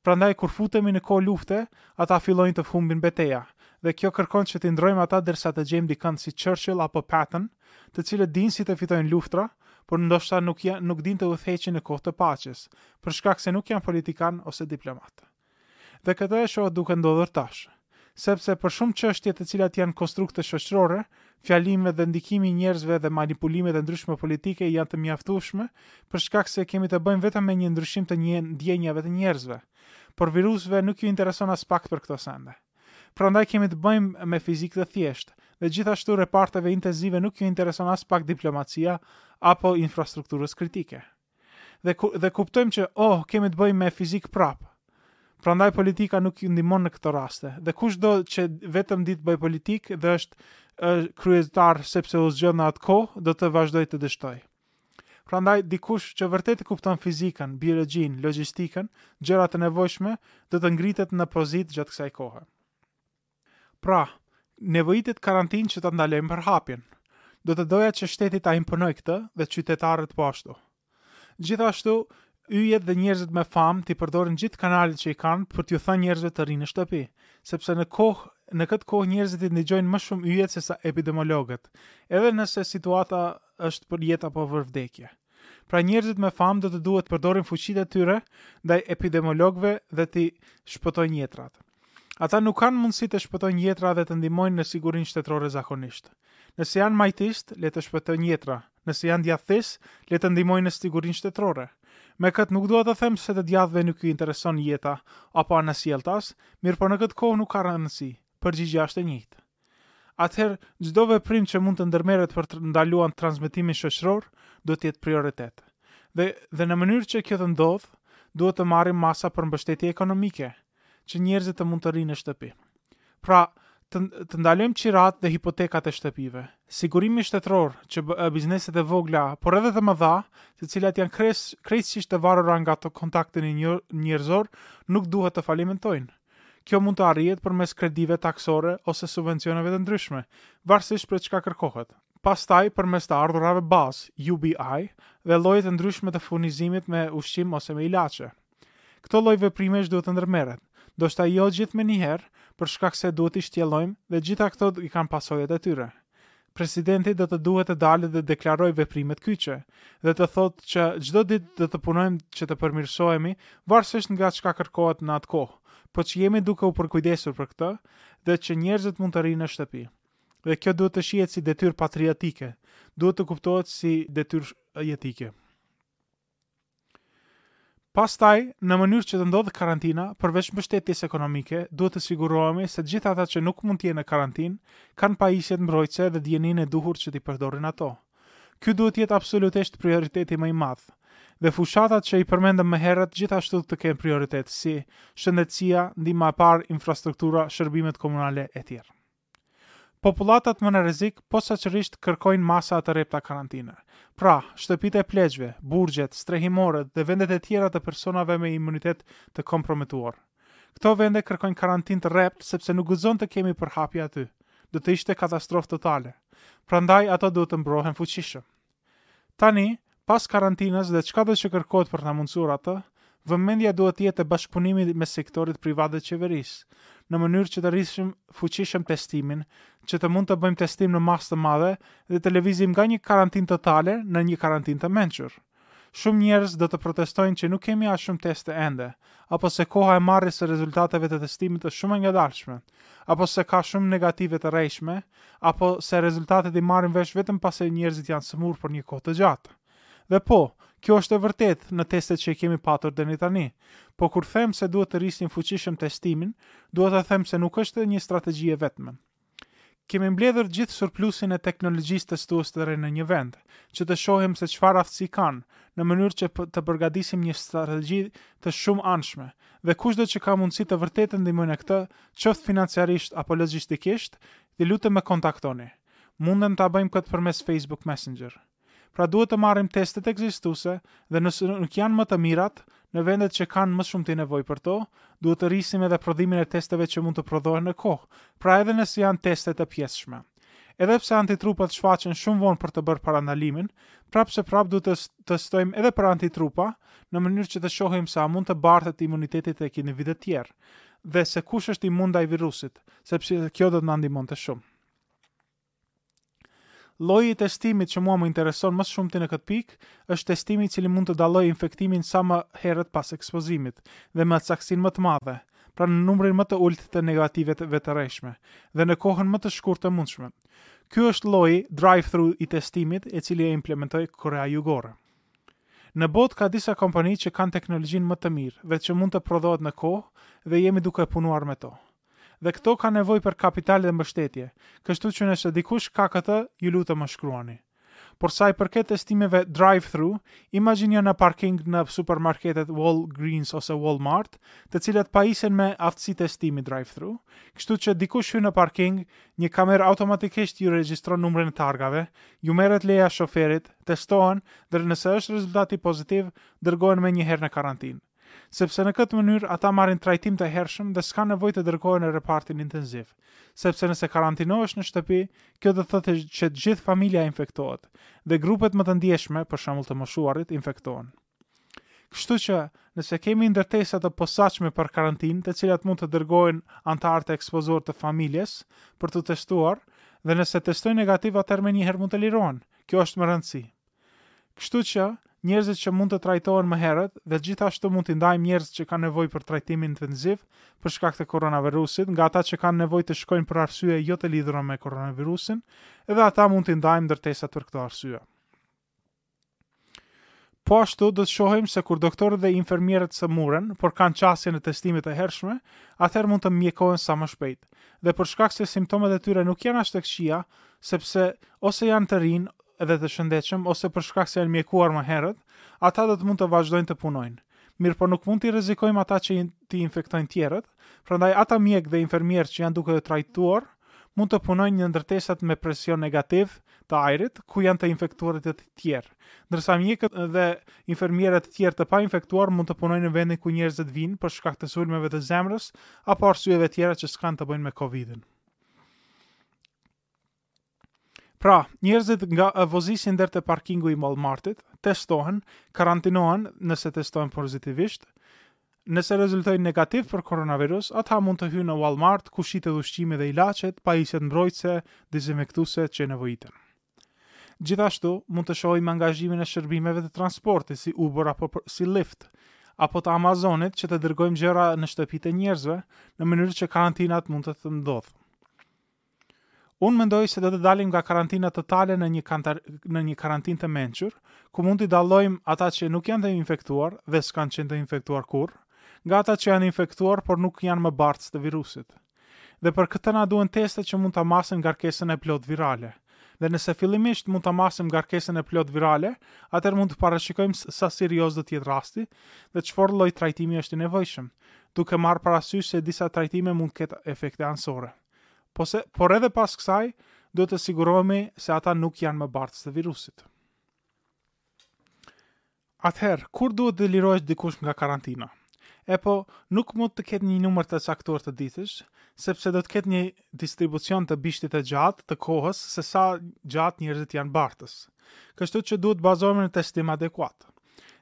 Prandaj kur futemi në kohë lufte, ata fillojnë të humbin beteja, dhe kjo kërkon që t'i ndrojmë ata derisa të gjejmë dikën si Churchill apo Patton, të cilët dinë si të fitojnë luftra, por ndoshta nuk janë nuk dinë të udhëheqin në kohë të paqes, për shkak se nuk janë politikanë ose diplomatë. Dhe këtë e shoh duke ndodhur tash. Sepse për shumë çështje të cilat janë konstrukte shoqërore, fjalimet dhe ndikimi i njerëzve dhe manipulimet e ndryshme politike janë të mjaftueshme për shkak se kemi të bëjmë vetëm me një ndryshim të ndjenjave të njerëzve. Por virusëve nuk iu intereson aspak për këto sende. Prandaj kemi të bëjmë me fizikë të thjeshtë. Dhe gjithashtu reparteve intenzive nuk iu intereson aspak diplomacia apo infrastrukturës kritike. dhe dhe kuptojmë që oh kemi të bëjmë me fizikë prapë. Prandaj politika nuk ju ndihmon në këto raste. Dhe kushdo që vetëm di të bëjë politikë dhe është kryetar sepse u zgjodh në atë kohë, do të vazhdojë të dështojë. Prandaj dikush që vërtet e kupton fizikën, biologjinë, logjistikën, gjërat e nevojshme, do të ngritet në pozitë gjatë kësaj kohe. Pra, nevojitet karantinë që të ndalojmë përhapjen. Do të doja që shteti ta imponojë këtë dhe qytetarët po ashtu. Gjithashtu, yjet dhe njerëzit me famë t'i përdorin gjithë kanalet që i kanë për t'u thënë njerëzve të rrinë në shtëpi, sepse në kohë në këtë kohë njerëzit i ndigjojnë më shumë yjet sesa epidemologët, edhe nëse situata është për jetë apo për vdekje. Pra njerëzit me famë do të duhet të përdorin fuqitë e tyre ndaj epidemologëve dhe t'i shpëtojnë jetrat. Ata nuk kanë mundësi të shpëtojnë jetra dhe të ndihmojnë në sigurinë shtetërore zakonisht. Nëse janë majtistë, le të shpëtojnë jetra. Nëse janë djathtistë, le të ndihmojnë në sigurinë shtetërore. Me këtë nuk dua të them se të djathtëve nuk ju intereson jeta apo anasjelltas, mirëpo në këtë kohë nuk ka rëndësi, përgjigja është e njëjtë. atëherë çdo veprim që mund të ndërmerret për të ndaluan transmetimin shoqëror duhet të jetë prioritet. Dhe dhe në mënyrë që kjo të ndodhë, duhet të marrim masa për mbështetje ekonomike, që njerëzit të mund të rrinë në shtëpi. Pra, të, të ndalojmë qiratë dhe hipotekat e shtëpive. Sigurimi shtetëror që bizneset e vogla, por edhe të mëdha, të cilat janë krejtësisht të varura nga të kontaktin njerëzor, nuk duhet të falimentojnë. Kjo mund të arrihet përmes kredive taksore ose subvencioneve të ndryshme, varësisht prej çka kërkohet. Pastaj përmes të ardhurave bazë, UBI, dhe lloje të ndryshme të furnizimit me ushqim ose me ilaçe. Këto lloj veprimesh duhet të ndërmerret, ndoshta jo të gjithë menjëherë, për shkak se duhet t'i shtjellojmë dhe gjitha këto i kanë pasojat e tyre. Presidenti do të duhet të dalë dhe deklarojë veprimet kyçe, dhe të thotë që çdo ditë do të punojmë që të përmirësohemi, varësisht nga çka kërkohet në atë kohë, por që jemi duke u përkujdesur për këtë dhe që njerëzit mund të rrinë në shtëpi. Dhe kjo duhet të shihet si detyrë patriotike, duhet të kuptohet si detyrë jetike. Pastaj, në mënyrë që të ndodhë karantina, përveç mbështetjes ekonomike, duhet të sigurohemi se gjithë ata që nuk mund të jenë në karantinë, kanë pajisjet mbrojtëse dhe dijeninë e duhur që t'i përdorin ato. Ky duhet të jetë absolutisht prioriteti më i madh. Dhe fushatat që i përmendëm më herët gjithashtu të kenë prioritet, si, shëndetësia, ndihma e parë, infrastruktura, shërbimet komunale etj. Popullatat më në rrezik posaçërisht kërkojnë masa të rrepta karantine. Pra, shtëpitë e pleqve, burgjet, strehimoret dhe vendet e tjera të personave me imunitet të komprometuar. Këto vende kërkojnë karantinë të rreptë sepse nuk guxon të kemi përhapje aty. Do të ishte katastrofë totale. Prandaj ato duhet të mbrohen fuqishëm. Tani, pas karantinës dhe çkado që kërkohet për ta mundësuar atë, vëmendja duhet të jetë te bashkëpunimi mes sektorit privat dhe qeverisë, në mënyrë që të rrisim fuqishëm testimin, që të mund të bëjmë testim në masë të madhe dhe të lëvizim nga një karantinë totale në një karantinë të mençur. Shumë njerëz do të protestojnë që nuk kemi aq shumë teste ende, apo se koha e marrjes së rezultateve të testimit është shumë e ngadalshme, apo se ka shumë negative të rrejshme, apo se rezultatet i marrim vesh vetëm pasi njerëzit janë sëmurë për një kohë të gjatë. Dhe po, kjo është e vërtetë në testet që i kemi patur deri tani. Por kur them se duhet të rrisim fuqishëm testimin, duhet të them se nuk është një strategji e vetme. Kemi mbledhur gjithë surplusin e teknologjisë testues të re në një vend, që të shohim se çfarë aftësi kanë, në mënyrë që të përgatisim një strategji të shumëanshme, Dhe kushdo që ka mundësi të vërtetë ndihmojë në këtë, qoftë financiarisht apo logjistikisht, ju lutem më kontaktoni. Mundem ta bëjmë këtë përmes Facebook Messenger. Pra duhet të marrim testet ekzistuese dhe nëse nuk janë më të mirat, në vendet që kanë më së shumti nevojë për to, duhet të rrisim edhe prodhimin e testeve që mund të prodhohen në kohë, pra edhe nëse janë teste të pjesshme. Edhe pse antitrupat shfaqen shumë vonë për të bërë parandalimin, prapëseprapë duhet të testojmë edhe për antitrupa, në mënyrë që të shohim se a mund të bartet imuniteti tek individët tjerë, dhe se kush është imun ndaj virusit, sepse kjo do të na ndihmonte shumë. Lloji i testimit që mua më intereson më së shumti në këtë pikë është testimi i cili mund të dallojë infektimin sa më herët pas ekspozimit dhe me saktësinë më të madhe, pra në numrin më të ulët të negativetve të rrejshme, dhe në kohën më të shkurtë të mundshme. Ky është lloji drive-thru i testimit i cili e implementoi Korea Jugore. Në botë ka disa kompani që kanë teknologjinë më të mirë dhe që mund të prodhohet në kohë dhe jemi duke punuar me to. Dhe këto kanë nevojë për kapital dhe mbështetje, kështu që nëse dikush ka këtë, ju lutem më shkruani. Por sa i përket testimeve drive-thru, imagjinoni një parking në supermarketet Walgreens ose Walmart, të cilat pajisen me aftësi testimi drive-thru, kështu që dikush hyn në parking, një kamerë automatikisht iu regjistron numrin e targave, iu merret leja e shoferit, testohen dhe nëse është rezultati pozitiv, dërgohen menjëherë në karantinë. sepse në këtë mënyrë ata marrin trajtim të hershëm dhe s'kanë nevojë të dërgohen në repartin intenziv, sepse nëse karantinohesh në shtëpi, kjo do të thotë që gjithë familja infektohet dhe grupet më të ndjeshme, për shembull të moshuarit, infektohen. Kështu që, nëse kemi ndërtesa të posaçme për karantinë, te të cilat mund të dërgohen anëtarët e ekspozuar të familjes për t'u testuar, dhe nëse testojnë negativ atëherë menjëherë mund të lirohen. Kjo është me rëndësi. Kështu që, njerëzit që mund të trajtohen më herët dhe gjithashtu mund t'i ndajmë njerëzit që kanë nevojë për trajtim intensiv për shkak të koronavirusit nga ata që kanë nevojë të shkojnë për arsye jo të lidhura me koronavirusin, edhe ata mund t'i ndajmë ndërtesat për këto arsye. Po ashtu do të shohim se kur doktorët dhe infermierët sëmuren, por kanë qasje në testimet e hershme, atëherë mund të mjekohen sa më shpejt. Dhe për shkak se simptomat e tyre nuk janë aq të këqija, sepse ose janë të rinj, edhe të shëndetshëm ose për shkak se janë mjekuar më herët, ata do të mund të vazhdojnë të punojnë. Mirëpo nuk mund t'i rrezikojmë ata që t'i infektojnë tjerët, prandaj ata mjekë dhe infermierë që janë duke u trajtuar mund të punojnë në ndërtesat me presion negativ të ajrit ku janë të infektuarit të tjerë, ndërsa mjekët dhe infermierët të tjerë të painfektuar mund të punojnë në vendin ku njerëzit vijnë për shkak të sulmeve të zemrës apo arsyeve tjera që s'kanë të bëjnë me Covid-in. Pra, njerëzit nga vozisin deri te parkingu i Walmartit, testohen, karantinohen nëse testohen pozitivisht, nëse rezultojnë negativ për koronavirus, ata mund të hyjnë në Walmart ku shitet ushqimi dhe ilaçet, pajisjet mbrojtëse, dezinfektuese që nevojiten. Gjithashtu, mund të shohim angazhimin e shërbimeve të transportit si Uber apo si Lyft, apo të Amazonit që të dërgojmë gjëra në shtëpitë e njerëzve, në mënyrë që karantinat mund të ndodhë. Unë mendoj se do të dalim nga karantina totale në një kantar, në një karantinë të mençur, ku mund t'i dallojmë ata që nuk janë të infektuar dhe s'kanë qenë të infektuar kurrë, nga ata që janë infektuar por nuk janë më bartës të virusit. Dhe për këtë na duhen teste që mund ta masin ngarkesën e plotë virale. Dhe nëse fillimisht mund ta masim ngarkesën e plotë virale, atëherë mund të parashikojmë sa serioz do të jetë rasti dhe çfarë lloj trajtimi është i nevojshëm, duke marrë parasysh se disa trajtime mund të ketë efekte anësore. Po se, por edhe pas kësaj, duhet të sigurohemi se ata nuk janë më bartës të virusit. Atëherë, kur duhet të lirohet dikush nga karantina? Epo, nuk mund të ketë një numër të caktuar të ditësh, sepse do të ketë një distribucion të bishtit të gjatë të kohës se sa gjatë njerëzit janë bartës. Kështu që duhet bazohemi në testim adekuat.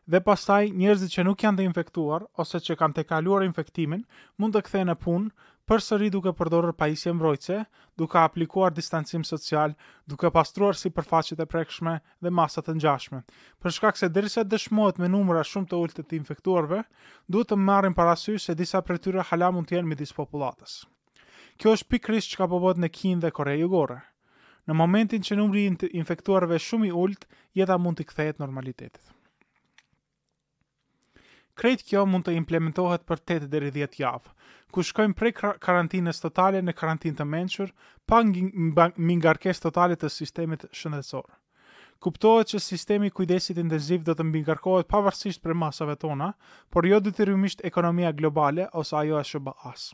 Dhe pastaj njerëzit që nuk janë të infektuar ose që kanë tejkaluar infektimin mund të kthehen në punë përsëri duke përdorur pajisje mbrojtëse, duke aplikuar distancim social, duke pastruar sipërfaqet e prekshme dhe masa të ngjashme. Për shkak se derisa dëshmohet me numra shumë të ulët të infektuarve, duhet të marrim parasysh se disa prej tyre hala mund të jenë midis popullatës. Kjo është pikërisht çka po bëhet në Kinë dhe Kore Jugore. Në momentin që numri i infektuarve shumë i ulët, jeta mund t'i kthehet normalitetit. Krejt kjo mund të implementohet për 8 deri 10 javë, ku shkojmë prej karantinës totale në karantinë të mençur, pa mbingarkesë totale të sistemit shëndetësor. Kuptohet që sistemi i kujdesit intenziv do të mbingarkohet pavarësisht prej masave tona, por jo detyrimisht ekonomia globale ose ajo e SHBA-s.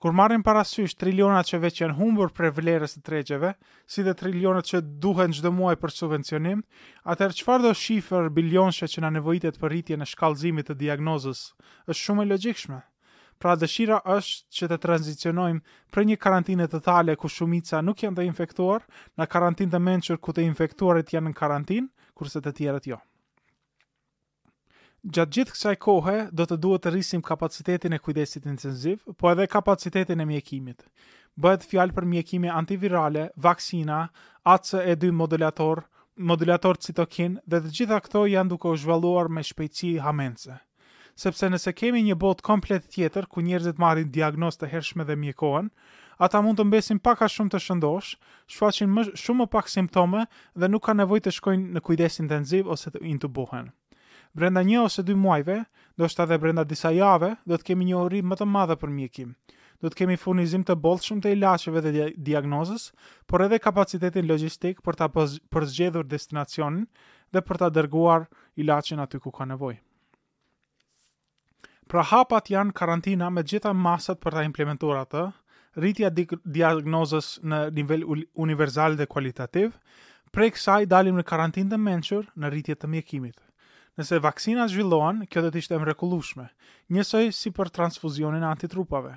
Kur marrim parasysh trilionat që veç janë humbur prej vlerës të tregjeve, si dhe trilionat që duhen çdo muaj për subvencionim, atëherë çfarëdo shifër bilionshe që na nevojitet për rritjen e shkallëzimit të diagnozës është shumë e logjikshme. Pra dëshira është që të tranzicionojmë prej një karantine totale ku shumica nuk janë të infektuar, në karantinë të mençur ku të infektuarit janë në karantinë, kurse të tjerët jo. Gjatë gjithë kësaj kohe do të duhet të rrisim kapacitetin e kujdesit intensiv, po edhe kapacitetin e mjekimit. Bëhet fjalë për mjekime antivirale, vaksina, ACE2 modulator, modulator citokin dhe të gjitha këto janë duke u zhvalluar me shpejtësi hamendëse. Sepse nëse kemi një botë komplet tjetër ku njerëzit marrin diagnozë të hershme dhe mjekohen, ata mund të mbesin pak a shumë të shëndosh, shfaqin më shumë më pak simptome dhe nuk kanë nevojë të shkojnë në kujdes intenziv ose të intubohen. Brenda një ose dy muajve, ndoshta edhe brenda disa javëve, do të kemi njohuri më të madhe për mjekim. Do të kemi furnizim të bollshëm të ilaçeve dhe diagnozës, por edhe kapacitetin logjistik për ta përzgjedhur destinacionin dhe për ta dërguar ilaçin aty ku ka nevojë. Pra hapat janë karantina me të gjitha masat për ta implementuar atë, rritja diagnozës në nivel universal dhe kualitativ, prej kësaj dalim në karantinë të mençur në rritje të mjekimit. Nëse vaksinat zhvillohen, kjo do të ishte e mrekullueshme, njësoj si për transfuzionin e antitrupave.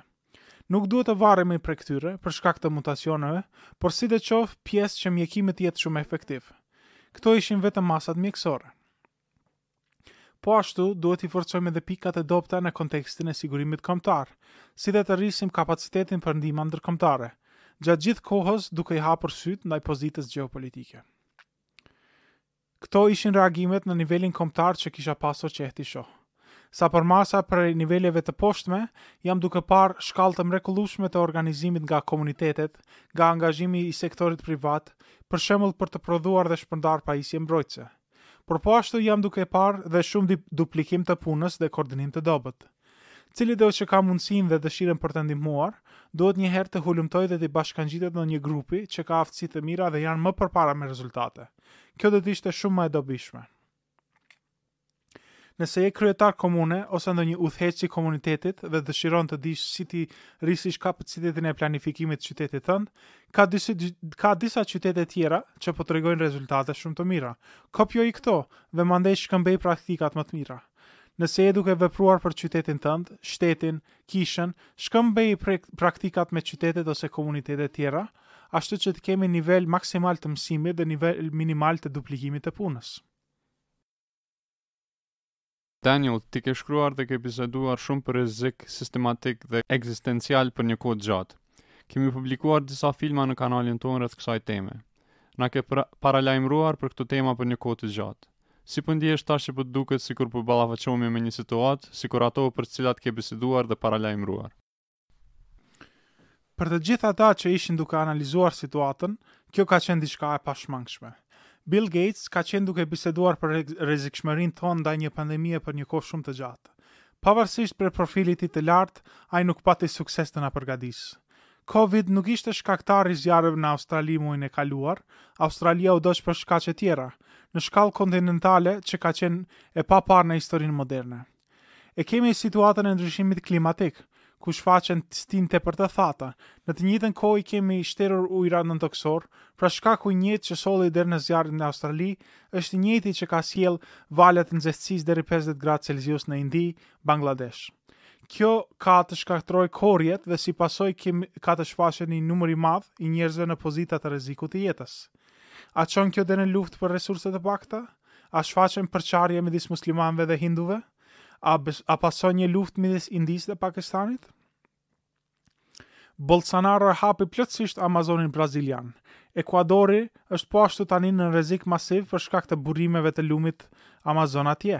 Nuk duhet të varremi prej këtyre, për shkak të mutacioneve, por sidoqoftë shpresë që mjekimi të jetë shumë efektiv. Këto ishin vetëm masat mjekësore. Po ashtu, duhet t'i forcojmë edhe pikat e dobëta në kontekstin e sigurimit kombëtar, si dhe të rrisim kapacitetin për ndihma ndërkombëtare, gjatë gjithë kohës duke i hapur sytë ndaj pozitës gjeopolitike. Këto ishin reagimet në nivelin kombëtar që kisha pasur qejf t'i shoh. Sa për masa prej niveleve të poshtme, jam duke parë shkallë të mrekullueshme të organizimit nga komunitetet, nga angazhimi i sektorit privat, për shembull për të prodhuar dhe shpërndarë pajisje mbrojtëse. Por po ashtu jam duke parë dhe shumë duplikim të punës dhe koordinim të dobët. Cilido që ka mundësinë dhe dëshirën për të ndihmuar, duhet njëherë të hulumtojë dhe t'i bashkangjitet ndonjë grupi që ka aftësi të mira dhe janë më përpara me rezultate. Kjo do të ishte shumë më e dobishme. Nëse je kryetar komune ose ndonjë udhëheqës i komunitetit dhe dëshiron të dish si t'i rrisish kapacitetin e planifikimit të qytetit tënd, ka disa ka disa qytete tjera që po tregojnë rezultate shumë të mira. Kopjoj këto dhe mandej shkëmbej praktikat më të mira. Nëse je duke vepruar për qytetin tënd, shtetin, kishën, shkëmbej praktikat me qytetet ose komunitetet tjera, ashtu që të kemi nivel maksimal të mësimit dhe nivel minimal të duplikimit të punës. Daniel, ti ke shkruar dhe ke biseduar shumë për rrezik sistematik dhe ekzistencial për një kohë të gjatë. Kemi publikuar disa filma në kanalin tonë rreth kësaj teme. Na ke paralajmëruar për këto tema për një kohë të gjatë. Si po ndihesh tash që po t'duket sikur po ballafaqohemi me një situatë, sikur ato për cilat ke biseduar dhe paralajmëruar? Për të gjithë ata që ishin duke analizuar situatën, kjo ka qenë diçka e pashmangshme. Bill Gates ka qenë duke biseduar për rrezikshmërinë tonë ndaj një pandemie për një kohë shumë të gjatë. Pavarësisht prej profilit të tij të lartë, ai nuk pati sukses të na përgadisë. Covid nuk ishte shkaktar i zjarreve në Australi muajin e kaluar, Australia u dogj për shkaqe tjera, në shkallë kontinentale që ka qenë e paparë në historinë moderne. E kemi situatën e ndryshimit klimatik, ku shfaqen stinë tepër të thata, në të njëjtën kohë i kemi shterur ujërat nëntokësorë, pra shkaku i njëjtë që solli deri në zjarret në Australi është i njëjti që ka sjellë valët e nxehtësisë deri pesëdhjetë gradë Celsius në Indi, Bangladesh. Kjo ka të shkatërrojë korrjet dhe si pasojë kemi ka të shfaqet një numër i madh i njerëzve në pozita të rrezikut të jetës. A çon kjo dhe në luftë për resurset e pakta? A shfaqen përçarje midis muslimanëve dhe hinduve? A a pason një luftë midis Indisë dhe Pakistanit? Bolsonaro e hapi plotësisht Amazonin brazilian. Ekuadori është po ashtu tani nën rrezik masiv për shkak të burimeve të lumit Amazon atje.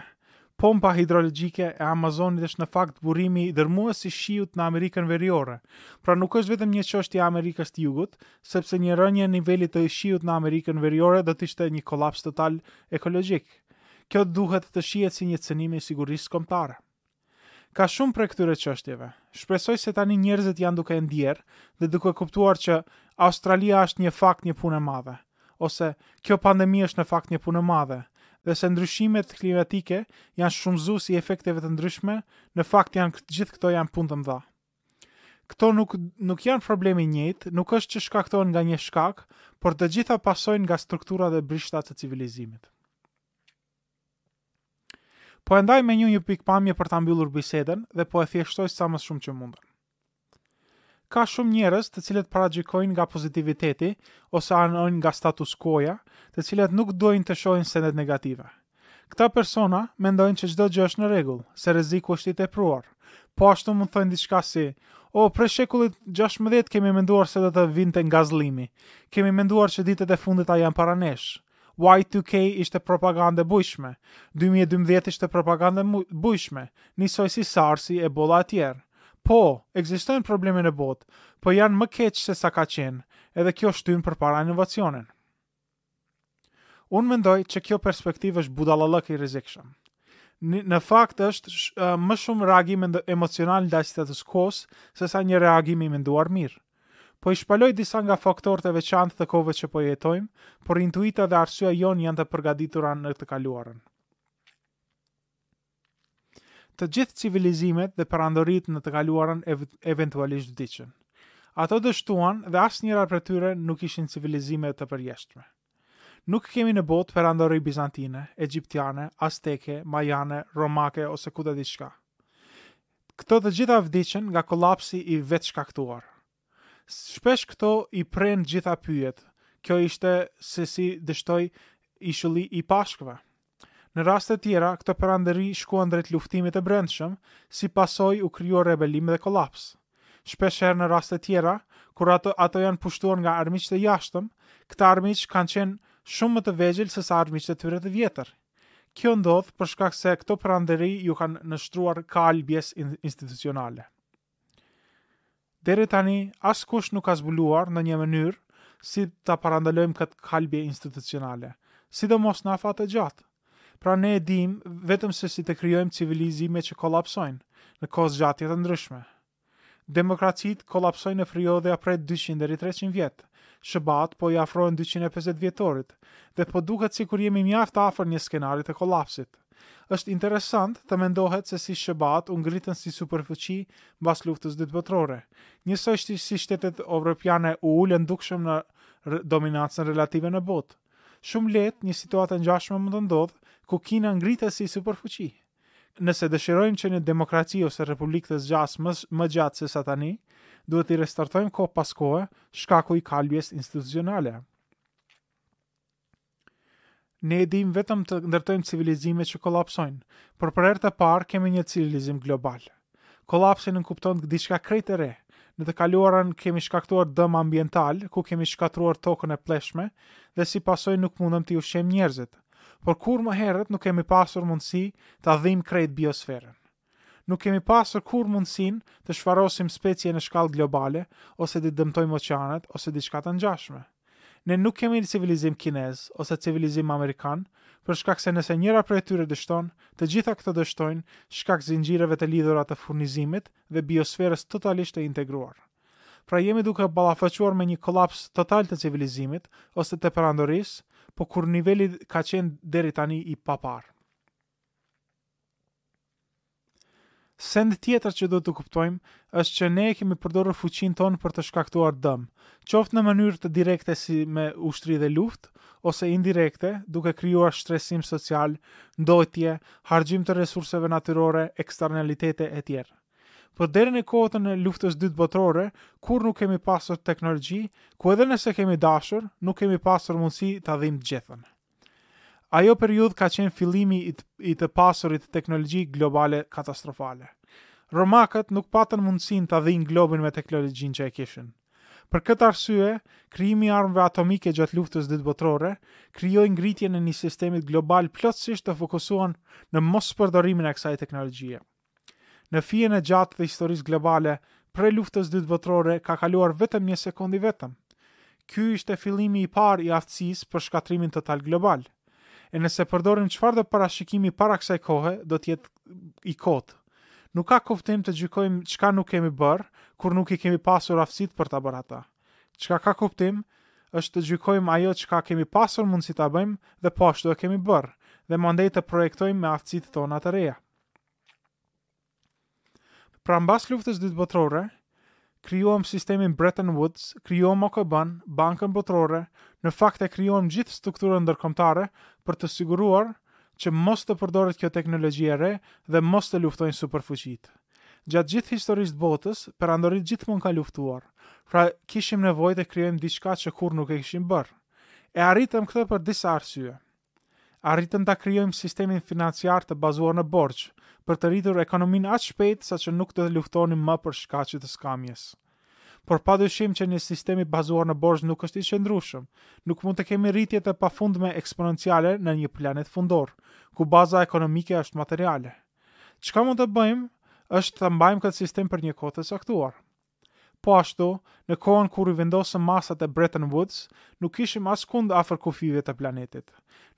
Pompa hidrologjike e Amazonit është në fakt burimi dërrmues i shiut në Amerikën Veriore. Pra nuk është vetëm një çështje e Amerikës të Jugut, sepse një rënie e nivelit të shiut në Amerikën Veriore do të ishte një kolaps total ekologjik. Kjo duhet të shihet si një cënim i sigurisë kombëtare. Ka shumë prej këtyre çështjeve. Shpresoj se tani njerëzit janë duke e ndier dhe duke kuptuar që Australia është një fakt një punë e madhe, ose kjo pandemi është në fakt një punë e madhe, dhe se ndryshimet klimatike janë shumëzues i efekteve të ndryshme, në fakt janë gjithë këto janë punë të mëdha. Këto nuk nuk janë problemi i njëjtë, nuk është që shkaktohen nga një shkak, por të gjitha pasojnë nga strukturat e brishta të civilizimit. Po e ndaj me ju një pikëpamje për ta mbyllur bisedën dhe po e thjeshtoj sa më shumë që mundem. Ka shumë njerëz të cilët paragjykojnë nga pozitiviteti ose anojnë nga status quo-ja, të cilët nuk dojnë të shohin sendet negative. Këta persona mendojnë që çdo gjë është në rregull, se rreziku është i tepruar. Po ashtu mund të thojnë diçka si, O, prej shekullit 16 kemi menduar se do të vinte ngazëllimi. Kemi menduar që ditët e fundit a janë para nesh. Y2K ishte propagandë e bujshme, dy mijë e dymbëdhjetë ishte propagandë e bujshme, njësoj si SARS-i, Ebola etj. Po, ekzistojnë probleme në botë, po janë më keq se sa ka qenë, edhe kjo shtyn përpara inovacionin. Unë mendoj që kjo perspektivë është budallallëk i rrezikshëm. Në fakt është më shumë reagim emocional ndaj status quo-s sesa një reagim i menduar mirë. Po i shpaloj disa nga faktorët e veçantë të kohëve që po i jetojmë, por intuita dhe arsyeja jonë janë të përgatitura në të kaluarën. Të gjithë civilizimet dhe perandoritë në të kaluarën ev eventualisht vdiqën. Ato dështuan dhe asnjëra prej tyre nuk ishin civilizime të përjeshtme. Nuk kemi në botë perandori bizantine, egjiptiane, azteke, majane, romake ose ku ta di çka. Këto të gjitha vdiqën nga kolapsi i vetëshkaktuar. Shpesh këto i prenë gjitha pyjet, kjo ishte se si dështoi ishulli i Pashkëve. Në raste tjera, këto perandori shkuan drejt luftimit të brendshëm, si pasojë u krijua rebelim dhe kolaps. Shpeshherë në raste tjera, kur ato ato janë pushtuar nga armiqtë e jashtëm, këta armiq kanë qenë shumë më të vegjël se sa armiqtë e tyre të vjetër. Kjo ndodh për shkak se këto perandori ju kanë nënshtruar kalbjes institucionale. Deri tani, askush nuk ka zbuluar ndonjë mënyrë si ta parandalojmë këtë kalbje institucionale, sidomos në afat të gjatë. Pra ne e dimë vetëm se si të krijojmë civilizime që kolapsojnë, në kohëzgjatje të ndryshme. Demokracitë kolapsojnë në periudha prej 200 deri 300 vjet, SHBA-të po i afrohen 250 vjetorit, dhe po duket sikur jemi mjaft afër një skenari të kolapsit. Është interesant të mendohet se si SHBA-të u ngritën si superfuqi mbas Luftës Dytë Botërore. Njësoj si shtetet evropiane u ulën dukshëm në dominancën relative në botë. Shumë lehtë një situatë e ngjashme mund të ndodhë, ku Kina ngritet si superfuqi. Nëse dëshirojmë që një demokraci ose republikë të zgjasë më më gjatë sesa tani, duhet t'i restartojmë kohë pas kohe shkaku i kalbjes institucionale. Ne e dimë vetëm të ndërtojmë civilizime që kolapsojnë, por për herë të parë kemi një civilizim global. Kolapsi nënkupton diçka krejt e re. Në të kaluarën kemi shkaktuar dëm ambiental, ku kemi shkatërruar tokën e plleshme dhe si pasojë nuk mundëm t'i ushqejmë njerëzit. Por kurrë më herët nuk kemi pasur mundësi ta dhijmë krejt biosferën. Nuk kemi pasur kurrë mundësinë të shfarosim specie në shkallë globale ose t'i dëmtojmë oceanet ose diçka të ngjashme. Ne nuk kemi civilizim kinez ose civilizim amerikan për shkak se nëse njëra prej tyre dështon, të gjitha këto dështojnë shkak zinxhirëve të lidhura të furnizimit dhe biosferës totalisht të integruar. Pra jemi duke ballafaquar me një kolaps total të civilizimit ose të perandorisë, por ku niveli ka qenë deri tani i paparë. Send tjetër që duhet të kuptojmë është që ne e kemi përdorur fuqinë tonë për të shkaktuar dëm, qoftë në mënyrë direkte si me ushtri dhe luftë, ose indirekte, duke krijuar shtresim social, ndotje, harxhim të resurseve natyrore, eksternalitete etj. Por deri në kohën e Luftës Dytë Botërore, kurrë nuk kemi pasur teknologji, ku edhe nëse kemi dashur, nuk kemi pasur mundësi ta dhimë të gjithën. Ajo periudhë ka qenë fillimi i të pasurit teknologji globale katastrofale. Romakët nuk patën mundësinë ta dhijnë globin me teknologjinë që e kishin. Për këtë arsye, krijimi i armëve atomike gjatë Luftës Dytë Botërore krijoi ngritjen e një sistemi global plotësisht të fokusuar në mospërdorimin e kësaj teknologjie. Në fijen e gjatë të historisë globale, prej Luftës Dytë Botërore ka kaluar vetëm një sekond i vetëm. Ky ishte fillimi i parë i aftësisë për shkatërrimin total global. E nëse përdorim çfarëdo parashikimi para kësaj kohe, do të jetë i kotë. Nuk ka kuptim të gjykojmë çka nuk kemi bërë, kur nuk i kemi pasur aftësitë për ta bërë atë. Çka ka kuptim, është të gjykojmë ajo çka kemi pasur mundësi ta bëjmë dhe po ashtu e kemi bërë, dhe mandej të projektojmë me aftësitë tona të reja. Pra mbas luftës dytë botërore, krijuam sistemin Bretton Woods, krijuam OKB-në, Bankën Botërore, në fakt e krijuam gjithë strukturën ndërkombëtare për të siguruar që mos të përdoret kjo teknologji e re dhe mos të luftojnë superfuqitë. Gjatë gjithë historisë së botës, perandoritë gjithmonë kanë luftuar, pra kishim nevojë të krijojmë diçka që kurrë nuk e kishim bërë. E arritëm këtë për disa arsye. Arritëm ta krijojmë sistemin financiar të bazuar në borxh, për të rritur ekonominë aq shpejt saqë nuk do të luftonim më për shkaqe të skamjes. Por pa dyshim që një sistem i bazuar në borxh nuk është i qëndrueshëm. Nuk mund të kemi rritje të pafundme eksponenciale në një planet fundor, ku baza ekonomike është materiale. Çka mund të bëjmë është ta mbajmë këtë sistem për një kohë të caktuar. Po ashtu, në kohën kur i vendosëm masat e Bretton Woods, nuk ishim askund afër kufijve të planetit.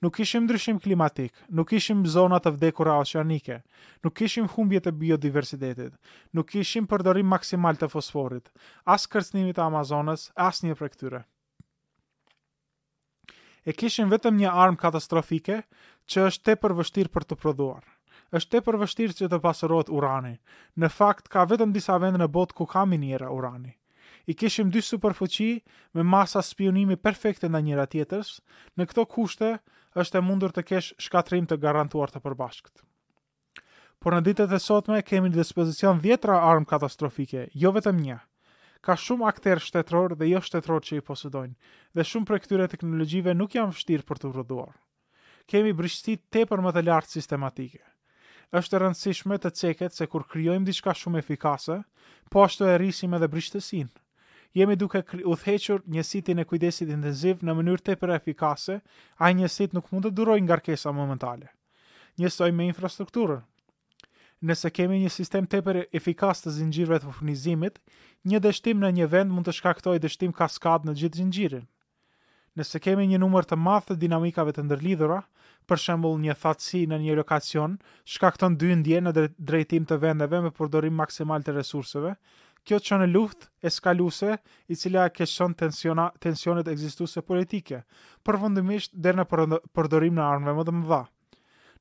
Nuk kishim ndryshim klimatik, nuk kishim zona të vdekura oceanike, nuk kishim humbje të biodiversitetit, nuk kishim përdorim maksimal të fosforit, as kërcënime të Amazonës e asnjë prej këtyre. E kishim vetëm një armë katastrofike që është tepër vështirë për t'u prodhuar. Është tepër vështirë që të pasurohet urani. Në fakt, ka vetëm disa vende në botë ku ka miniera urani. I kishim dy superfuqi me masa spiunimi perfekte ndaj njëra-tjetrës, në këto kushte është e mundur të kesh shkatërrim të garantuar të përbashkët. Por në ditët e sotme kemi në dispozicion dhjetëra armë katastrofike, jo vetëm një. Ka shumë akterë shtetërorë dhe jo shtetërorë që i posedojnë, dhe shumë prej këtyre teknologjive nuk janë vështirë për t'u prodhuar. Kemi brishtësi tepër më të lartë sistematike. Është e rëndësishme të ceket se kur krijojmë diçka shumë efikase, po ashtu e rrisim edhe brishtësinë. Jemi duke udhëhequr njësitin e kujdesit intenziv në mënyrë tepër efikase, ai njësit nuk mund të durojë ngarkesa momentale. Njësoj me infrastrukturën. Nëse kemi një sistem tepër efikas të zinxhirëve të furnizimit, një dështim në një vend mund të shkaktojë dështim kaskadë në gjithë zinxhirin. Nëse kemi një numër të madh të dinamikave të ndërlidhura, për shembull një thatësi në një lokacion shkakton dyndje në drejtim të vendeve me përdorim maksimal të resurseve, Kjo çon në luftë eskaluese e cila e keqëson tensiona, tensionet ekzistuese politike, përfundimisht deri në përdorimin e armëve më të mëdha.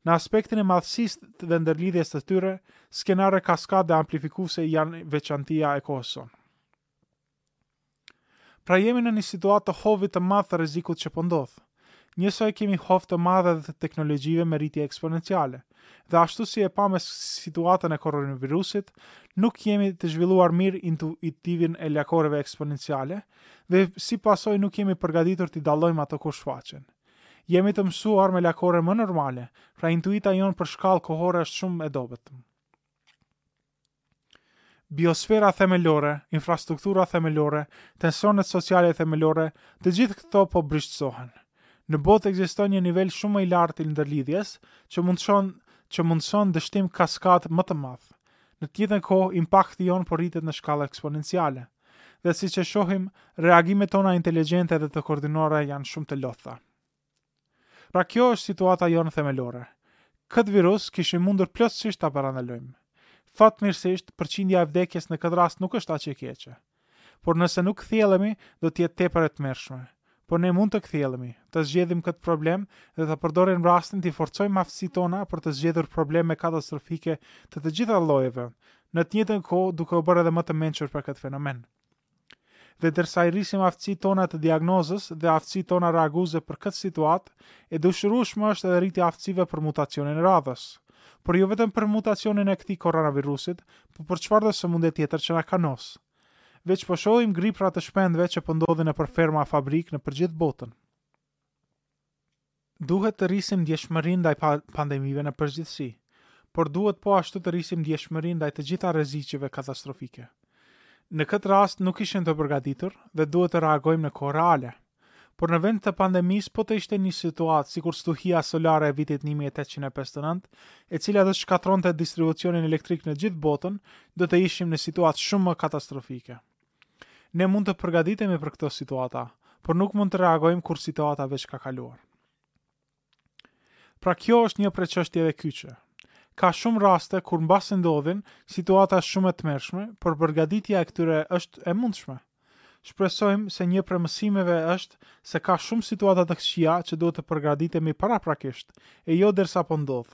Në aspektin e madhësisë dhe ndërlidhjes të tyre, skenare kaskadë dhe amplifikuese janë veçantia e kohës sonë. Pra jemi në një situatë të hovit të madh të rrezikut që po ndodh. Njësoj kemi hov të madh edhe të teknologjive me rritje eksponenciale. Dhe ashtu si e pamë me situatën e koronavirusit, nuk jemi të zhvilluar mirë intuitivin e lakoreve eksponenciale dhe si pasojë nuk jemi përgatitur t'i dallojmë ato kur shfaqen. Jemi të mësuar me lakore më normale, pra intuita jonë për shkallë kohore është shumë e dobët. Biosfera themelore, infrastruktura themelore, tensionet sociale themelore, të gjithë këto po brishtësohen. Në botë ekziston një nivel shumë më i lartë i ndërlidhjes, që mundëson që mundëson dështim kaskadë më të madh. Në të njëjtën kohë, impakti jonë po rritet në shkallë eksponenciale. Dhe siç e shohim, reagimet tona inteligjente dhe të koordinuara janë shumë të lodhta. Pra kjo është situata jonë themelore. Këtë virus kishim mundur plotësisht ta parandalojmë. Fatmirësisht, përqindja e vdekjes në këtë rast nuk është aq e keqe. Por nëse nuk kthjellemi, do të jetë tepër e tmerrshme. Por ne mund të kthjellemi, të zgjedhim këtë problem dhe të përdorim rastin t'i forcojmë aftësitë tona për të zgjedhur probleme katastrofike të të gjitha llojeve, në të njëjtën kohë duke u bërë edhe më të mençur për këtë fenomen. Dhe ndërsa i rrisim aftësitë tona të diagnozës dhe aftësitë tona reaguese për këtë situatë, e dëshirueshme është edhe rritja e aftësive për mutacionin e radhës. Por jo vetëm për mutacionin e këtij koronavirusit, por për çfarëdo sëmundje tjetër që na kanos. Veç po shohim gripra të shpendëve që po ndodhin nëpër ferma e fabrikë nëpër gjithë botën. Duhet të rrisim ndjeshmërinë ndaj pandemive në përgjithësi, por duhet po ashtu të rrisim ndjeshmërinë ndaj të gjitha rreziqeve katastrofike. Në këtë rast nuk ishim të përgatitur dhe duhet të reagojmë në kohë reale. Por në vend të pandemisë po të ishte një situatë sikur stuhia solare e vitit një mijë e tetëqind e pesëdhjetë e nëntë, e cila do të shkatërronte distribucionin elektrik në gjithë botën, do të ishim në situatë shumë më katastrofike. Ne mund të përgatitemi për këto situata, por nuk mund të reagojmë kur situata veç ka kaluar. Pra kjo është një prej çështjeve kyçe. Ka shumë raste kur mbasi ndodhin, situata është shumë e tmerrshme, por përgatitja e këtyre është e mundshme. Shpresojmë se një prej mësimeve është se ka shumë situata të këqija që duhet të përgatitemi paraprakisht, e jo derisa po ndodh.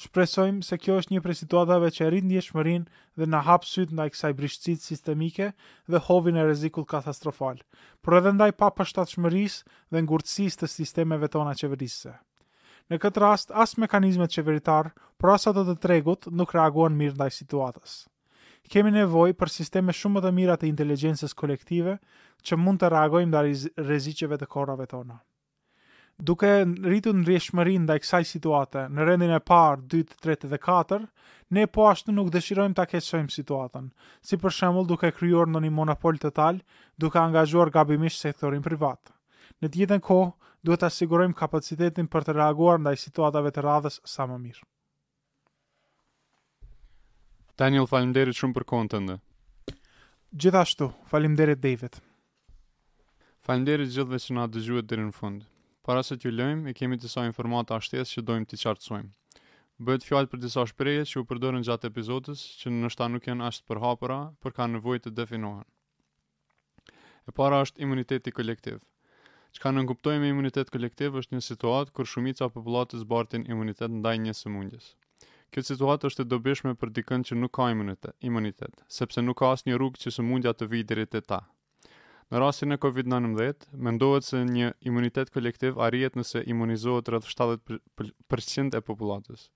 Shpresojmë se kjo është një prej situatave që rrit ndjeshmërinë dhe na hap sytë ndaj kësaj brishtësie sistemike dhe hovin e rrezikut katastrofal, por edhe ndaj papërshtatshmërisë dhe ngurtësisë të sistemeve tona qeverisëse. Në këtë rast as mekanizmat qeveritarë, por as ato të tregut nuk reaguan mirë ndaj situatës. Kemi nevojë për sisteme shumë më të mira të inteligjencës kolektive që mund të reagojnë ndaj rreziqeve të kohërave tona. Duke rritur ndjeshmërinë ndaj kësaj situate, në rendin e parë, dytë, tretë dhe katër, ne po ashtu nuk dëshirojmë ta keqësojmë situatën, si për shembull duke krijuar ndonjë monopol total, duke angazhuar gabimisht sektorin privat. Në të njëjtën kohë, duhet ta sigurojmë kapacitetin për të reaguar ndaj situatave të radhës sa më mirë. Daniel, faleminderit shumë për kohën tënde. Gjithashtu, faleminderit David. Faleminderit gjithëve që na dëgjuat deri në fund. Para se t'ju lëjmë, e kemi disa informata shtesë që dojmë t'i qartësojmë. Bëhet fjalë për disa shprehje që u përdorën gjatë episodës, që ndoshta nuk janë aq të përhapura, por kanë nevojë të definohen. E para është imuniteti kolektiv. Çka nënkuptojmë me imunitet kolektiv është një situatë kur shumica e popullatës bartin imunitet ndaj një sëmundjes. Kjo situatë është e dobishme për dikënd që nuk ka imunitet, imunitet, sepse nuk ka asnjë rrugë që sëmundja të vijë deri te ta. Në rastin e COVID-19, mendohet se një imunitet kolektiv arrihet nëse imunizohet rreth 70% e popullatës.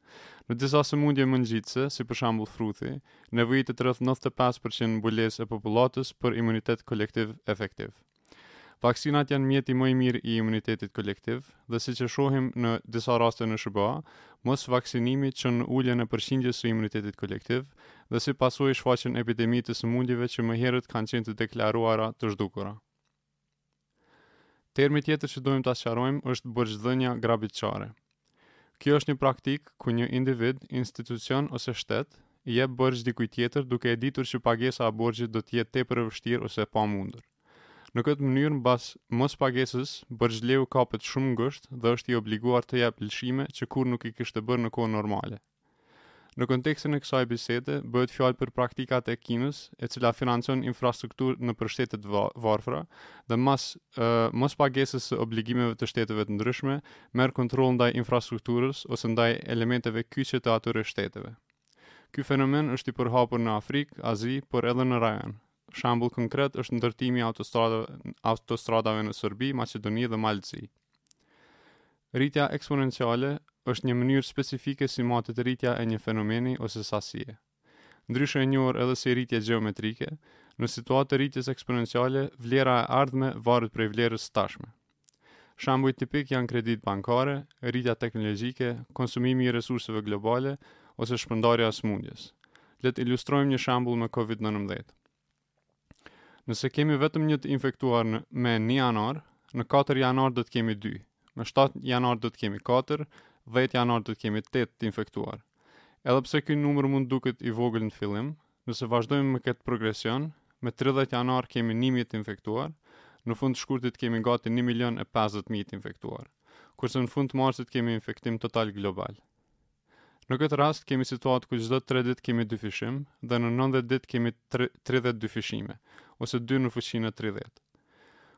Në disa sëmundje më ngjitëse, si për shembull fruthi, nevojitet rreth nëntëdhjetë e pesë për qind mbulesë e popullatës për imunitet kolektiv efektiv. Vaksinat janë mjeti më i mirë i imunitetit kolektiv dhe siç e shohim në disa raste në SHBA, mosvaksinimi çon në uljen e përqindjes së imunitetit kolektiv dhe si pasojë shfaqen epidemi të sëmundjeve që më herët kanë qenë të deklaruara të zhdukura. Termi tjetër që duhet ta sqarojmë është borxhdhënia grabitqare. Kjo është një praktikë ku një individ, institucion ose shtet i jep borxh dikujt tjetër duke e ditur që pagesa e borxhit do të jetë tepër e vështirë ose e pamundur. Në këtë mënyrë mbas mospagesës, borxhleu kapet shumë ngushtë dhe është i obliguar të jep lëshime që kurrë nuk i kishte bërë në kohë normale. Në kontekstin e kësaj bisede, bëhet fjalë për praktikat e Kinës, e cila financon infrastrukturë nëpër shtete të varfra dhe mas mospagesës së obligimeve të shteteve të ndryshme, merr kontroll ndaj infrastrukturës ose ndaj elementeve kyçe të atyre shteteve. Ky fenomen është i përhapur në Afrikë, Azi, por edhe në rajon, Shembull konkret është ndërtimi i autostradave, autostradave në Serbi, Maqedoni dhe Mal të Zi. Rritja eksponenciale është një mënyrë specifike si matet rritja e një fenomeni ose sasie. Ndryshe e njohur edhe si rritje gjeometrike, në situatë të rritjes eksponenciale, vlera e ardhme varet prej vlerës së tashme. Shembuj tipikë janë kreditë bankare, rritja teknologjike, konsumimi i resurseve globale ose shpërndarja e sëmundjes. Le të ilustrojmë një shembull me COVID-19. Nëse kemi vetëm një të infektuar në, me 1 janar, në 4 janar do të kemi 2, me 7 janar do të kemi 4, 10 janar do të kemi 8 të infektuar. Edhe pse ky numër mund të duket i vogël në fillim, Nëse vazhdojmë me këtë progresion, me tridhjetë janar kemi një mijë të infektuar, në fund të shkurtit kemi gati një milion e pesëdhjetë mijë të infektuar, kurse në fund të marsit kemi infektim total global. Në këtë rast kemi situatë ku çdo 3 ditë kemi dyfishim dhe në 90 ditë kemi 30 dyfishime, ose 2 në fuqinë 30.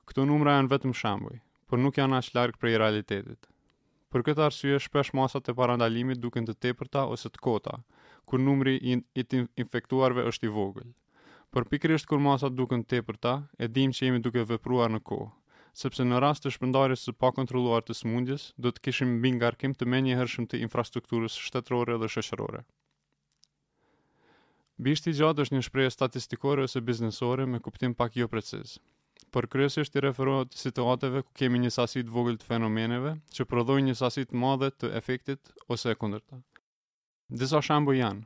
Këto numra janë vetëm shembuj, por nuk janë aq larg prej realitetit. Për këtë arsye shpesh masat e parandalimit duken të tepërta ose të kota, kur numri i të infektuarve është i vogël. Por pikërisht kur masat duken të tepërta, e dimë që jemi duke vepruar në kohë, sepse në rast të shpërndarjes së pakontrolluar të sëmundjes, do të kishim mbingarkim të menjëhershëm të infrastrukturës shtetërore dhe shoqërore. Bishti i gjatë është një shprehje statistikore ose biznesore me kuptim pak jopreciz. Por kryesisht i referohet situateve ku kemi një sasi të vogël të fenomeneve që prodhojnë një sasi të madhe të efektit ose e kundërta. Disa shembuj janë: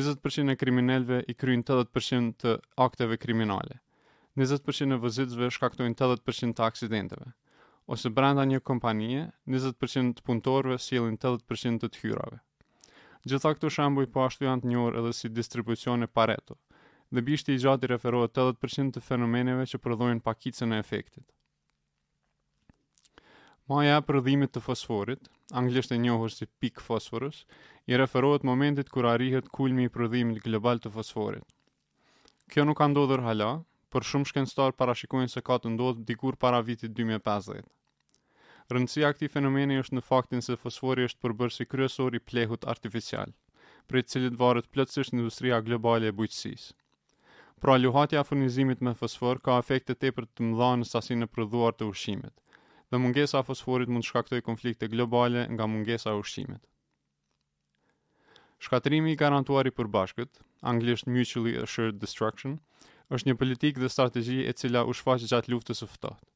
20% e kriminelëve i kryjnë 80% të akteve kriminale. 20% e vozitësve shkaktojnë 80% të aksidenteve, ose brenda një kompanie, 20% të punëtorëve sjellin 80% të të hyrave. Gjitha këto shembuj po ashtu janë të njohur edhe si distribucione Pareto, dhe bishti i gjatë i referohet 80% të fenomeneve që prodhojnë pakicën e efektit. Maja e prodhimit të fosforit, anglisht e njohur si peak phosphorus, i referohet momentit kur arrihet kulmi i prodhimit global të fosforit. Kjo nuk ka ndodhur hala, por shumë shkencëtarë parashikojnë se ka të ndodhë dikur para vitit 2050. Rëndësia e këtij fenomeni është në faktin se fosfori është përbërësi kryesor i plehut artificial, prej të cilit varet plotësisht industria globale e bujqësisë. Pra, luhatja e furnizimit me fosfor ka efekte tepër të mëdha në sasinë e prodhuar të ushqimit, dhe mungesa e fosforit mund të shkaktojë konflikte globale nga mungesa e ushqimit. Shkatërrimi i garantuar i përbashkët, anglisht mutually assured destruction, është një politikë dhe strategji e cila u shfaq gjatë Luftës së Ftohtë.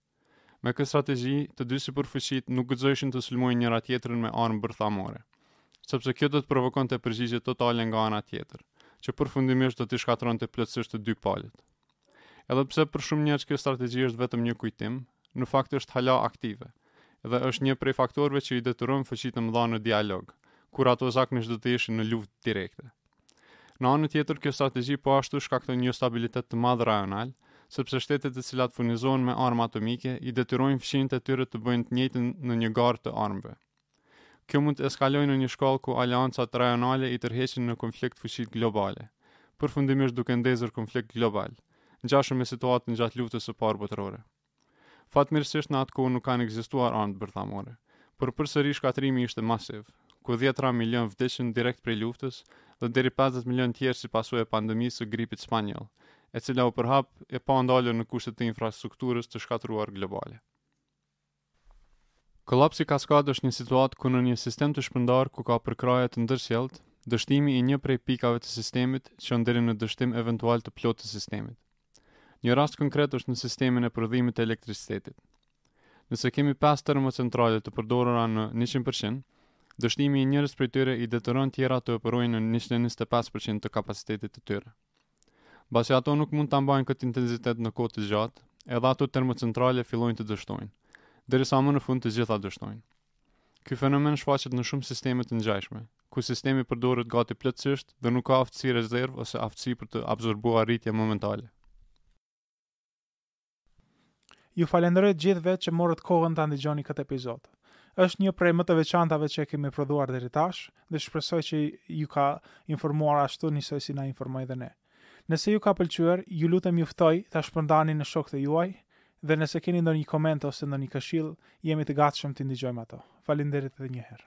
Me këtë strategji, të dy superfuqitë nuk guxojshin të sulmojnë njëra-tjetrën me armë bërthamore, sepse kjo do të provokonte përgjigje totale nga ana tjetër, që përfundimisht do t'i shkatërronte plotësisht të dy palët. Edhe pse për shumë njerëz kjo strategji është vetëm një kujtim, në fakt është hala aktive dhe është një prej faktorëve që i detyron fuqitë e mëdha në dialog, kur ato zakonisht do të ishin në luftë direkte. Në anën tjetër, kjo strategji po ashtu shkakton jostabilitet të madh rajonal, sepse shtetet e cilat furnizohen me armë atomike i detyrojnë fqinjtë e tyre të bëjnë të njëjtën në një garë të armëve. Kjo mund të eskalojë në një shkallë ku aleancat rajonale i tërheqin në konflikt fuqitë globale, përfundimisht duke ndezur konflikt global, ngjashëm me situatën gjatë Luftës së Parë Botërore. Fatmirësisht në atë kohë nuk kanë ekzistuar armë bërthamore, por përsëri shkatërrimi ishte masiv, ku dhjetëra milionë vdiqën direkt prej luftës dhe deri pesëdhjetë milionë tjerë si pasojë e pandemisë së gripit spanjoll, e cila u përhap e pandalur në kushtet e infrastrukturës të shkatërruar globale. Kolapsi kaskadë është një situatë ku në një sistem të shpërndarë ku ka përkrahje të ndërsjelltë, dështimi i një prej pikave të sistemit çon deri në dështim eventual të plotë të sistemit. Një rast konkret është në sistemin e prodhimit të elektricitetit. Nëse kemi pesë termocentrale të përdorura në njëqind për qind, dështimi i njërës prej tyre i detyron tjera të operojnë në njëqind e njëzet e pesë për qind të kapacitetit të tyre. Mbasi ato nuk mund ta mbajnë këtë intensitet në kohë të gjatë, edhe ato termocentrale fillojnë të dështojnë, derisa më në fund të gjitha dështojnë. Ky fenomen shfaqet në shumë sisteme të ngjashme, ku sistemi përdoret gati plotësisht dhe nuk ka aftësi rezervë ose aftësi për të absorbuar rritje momentale. Ju falenderoj të gjithëve që morët kohën ta ndigjoni këtë episod. Është një prej më të veçantave që kemi prodhuar deri tash dhe shpresoj që ju ka informuar ashtu njësoj si na informoi dhe ne. Nëse ju ka pëlqyer, ju lutem ju ftoj ta shpërndani në shokët e juaj dhe nëse keni ndonjë koment ose ndonjë këshill, jemi të gatshëm t'i ndigjojmë ato. Faleminderit edhe një herë.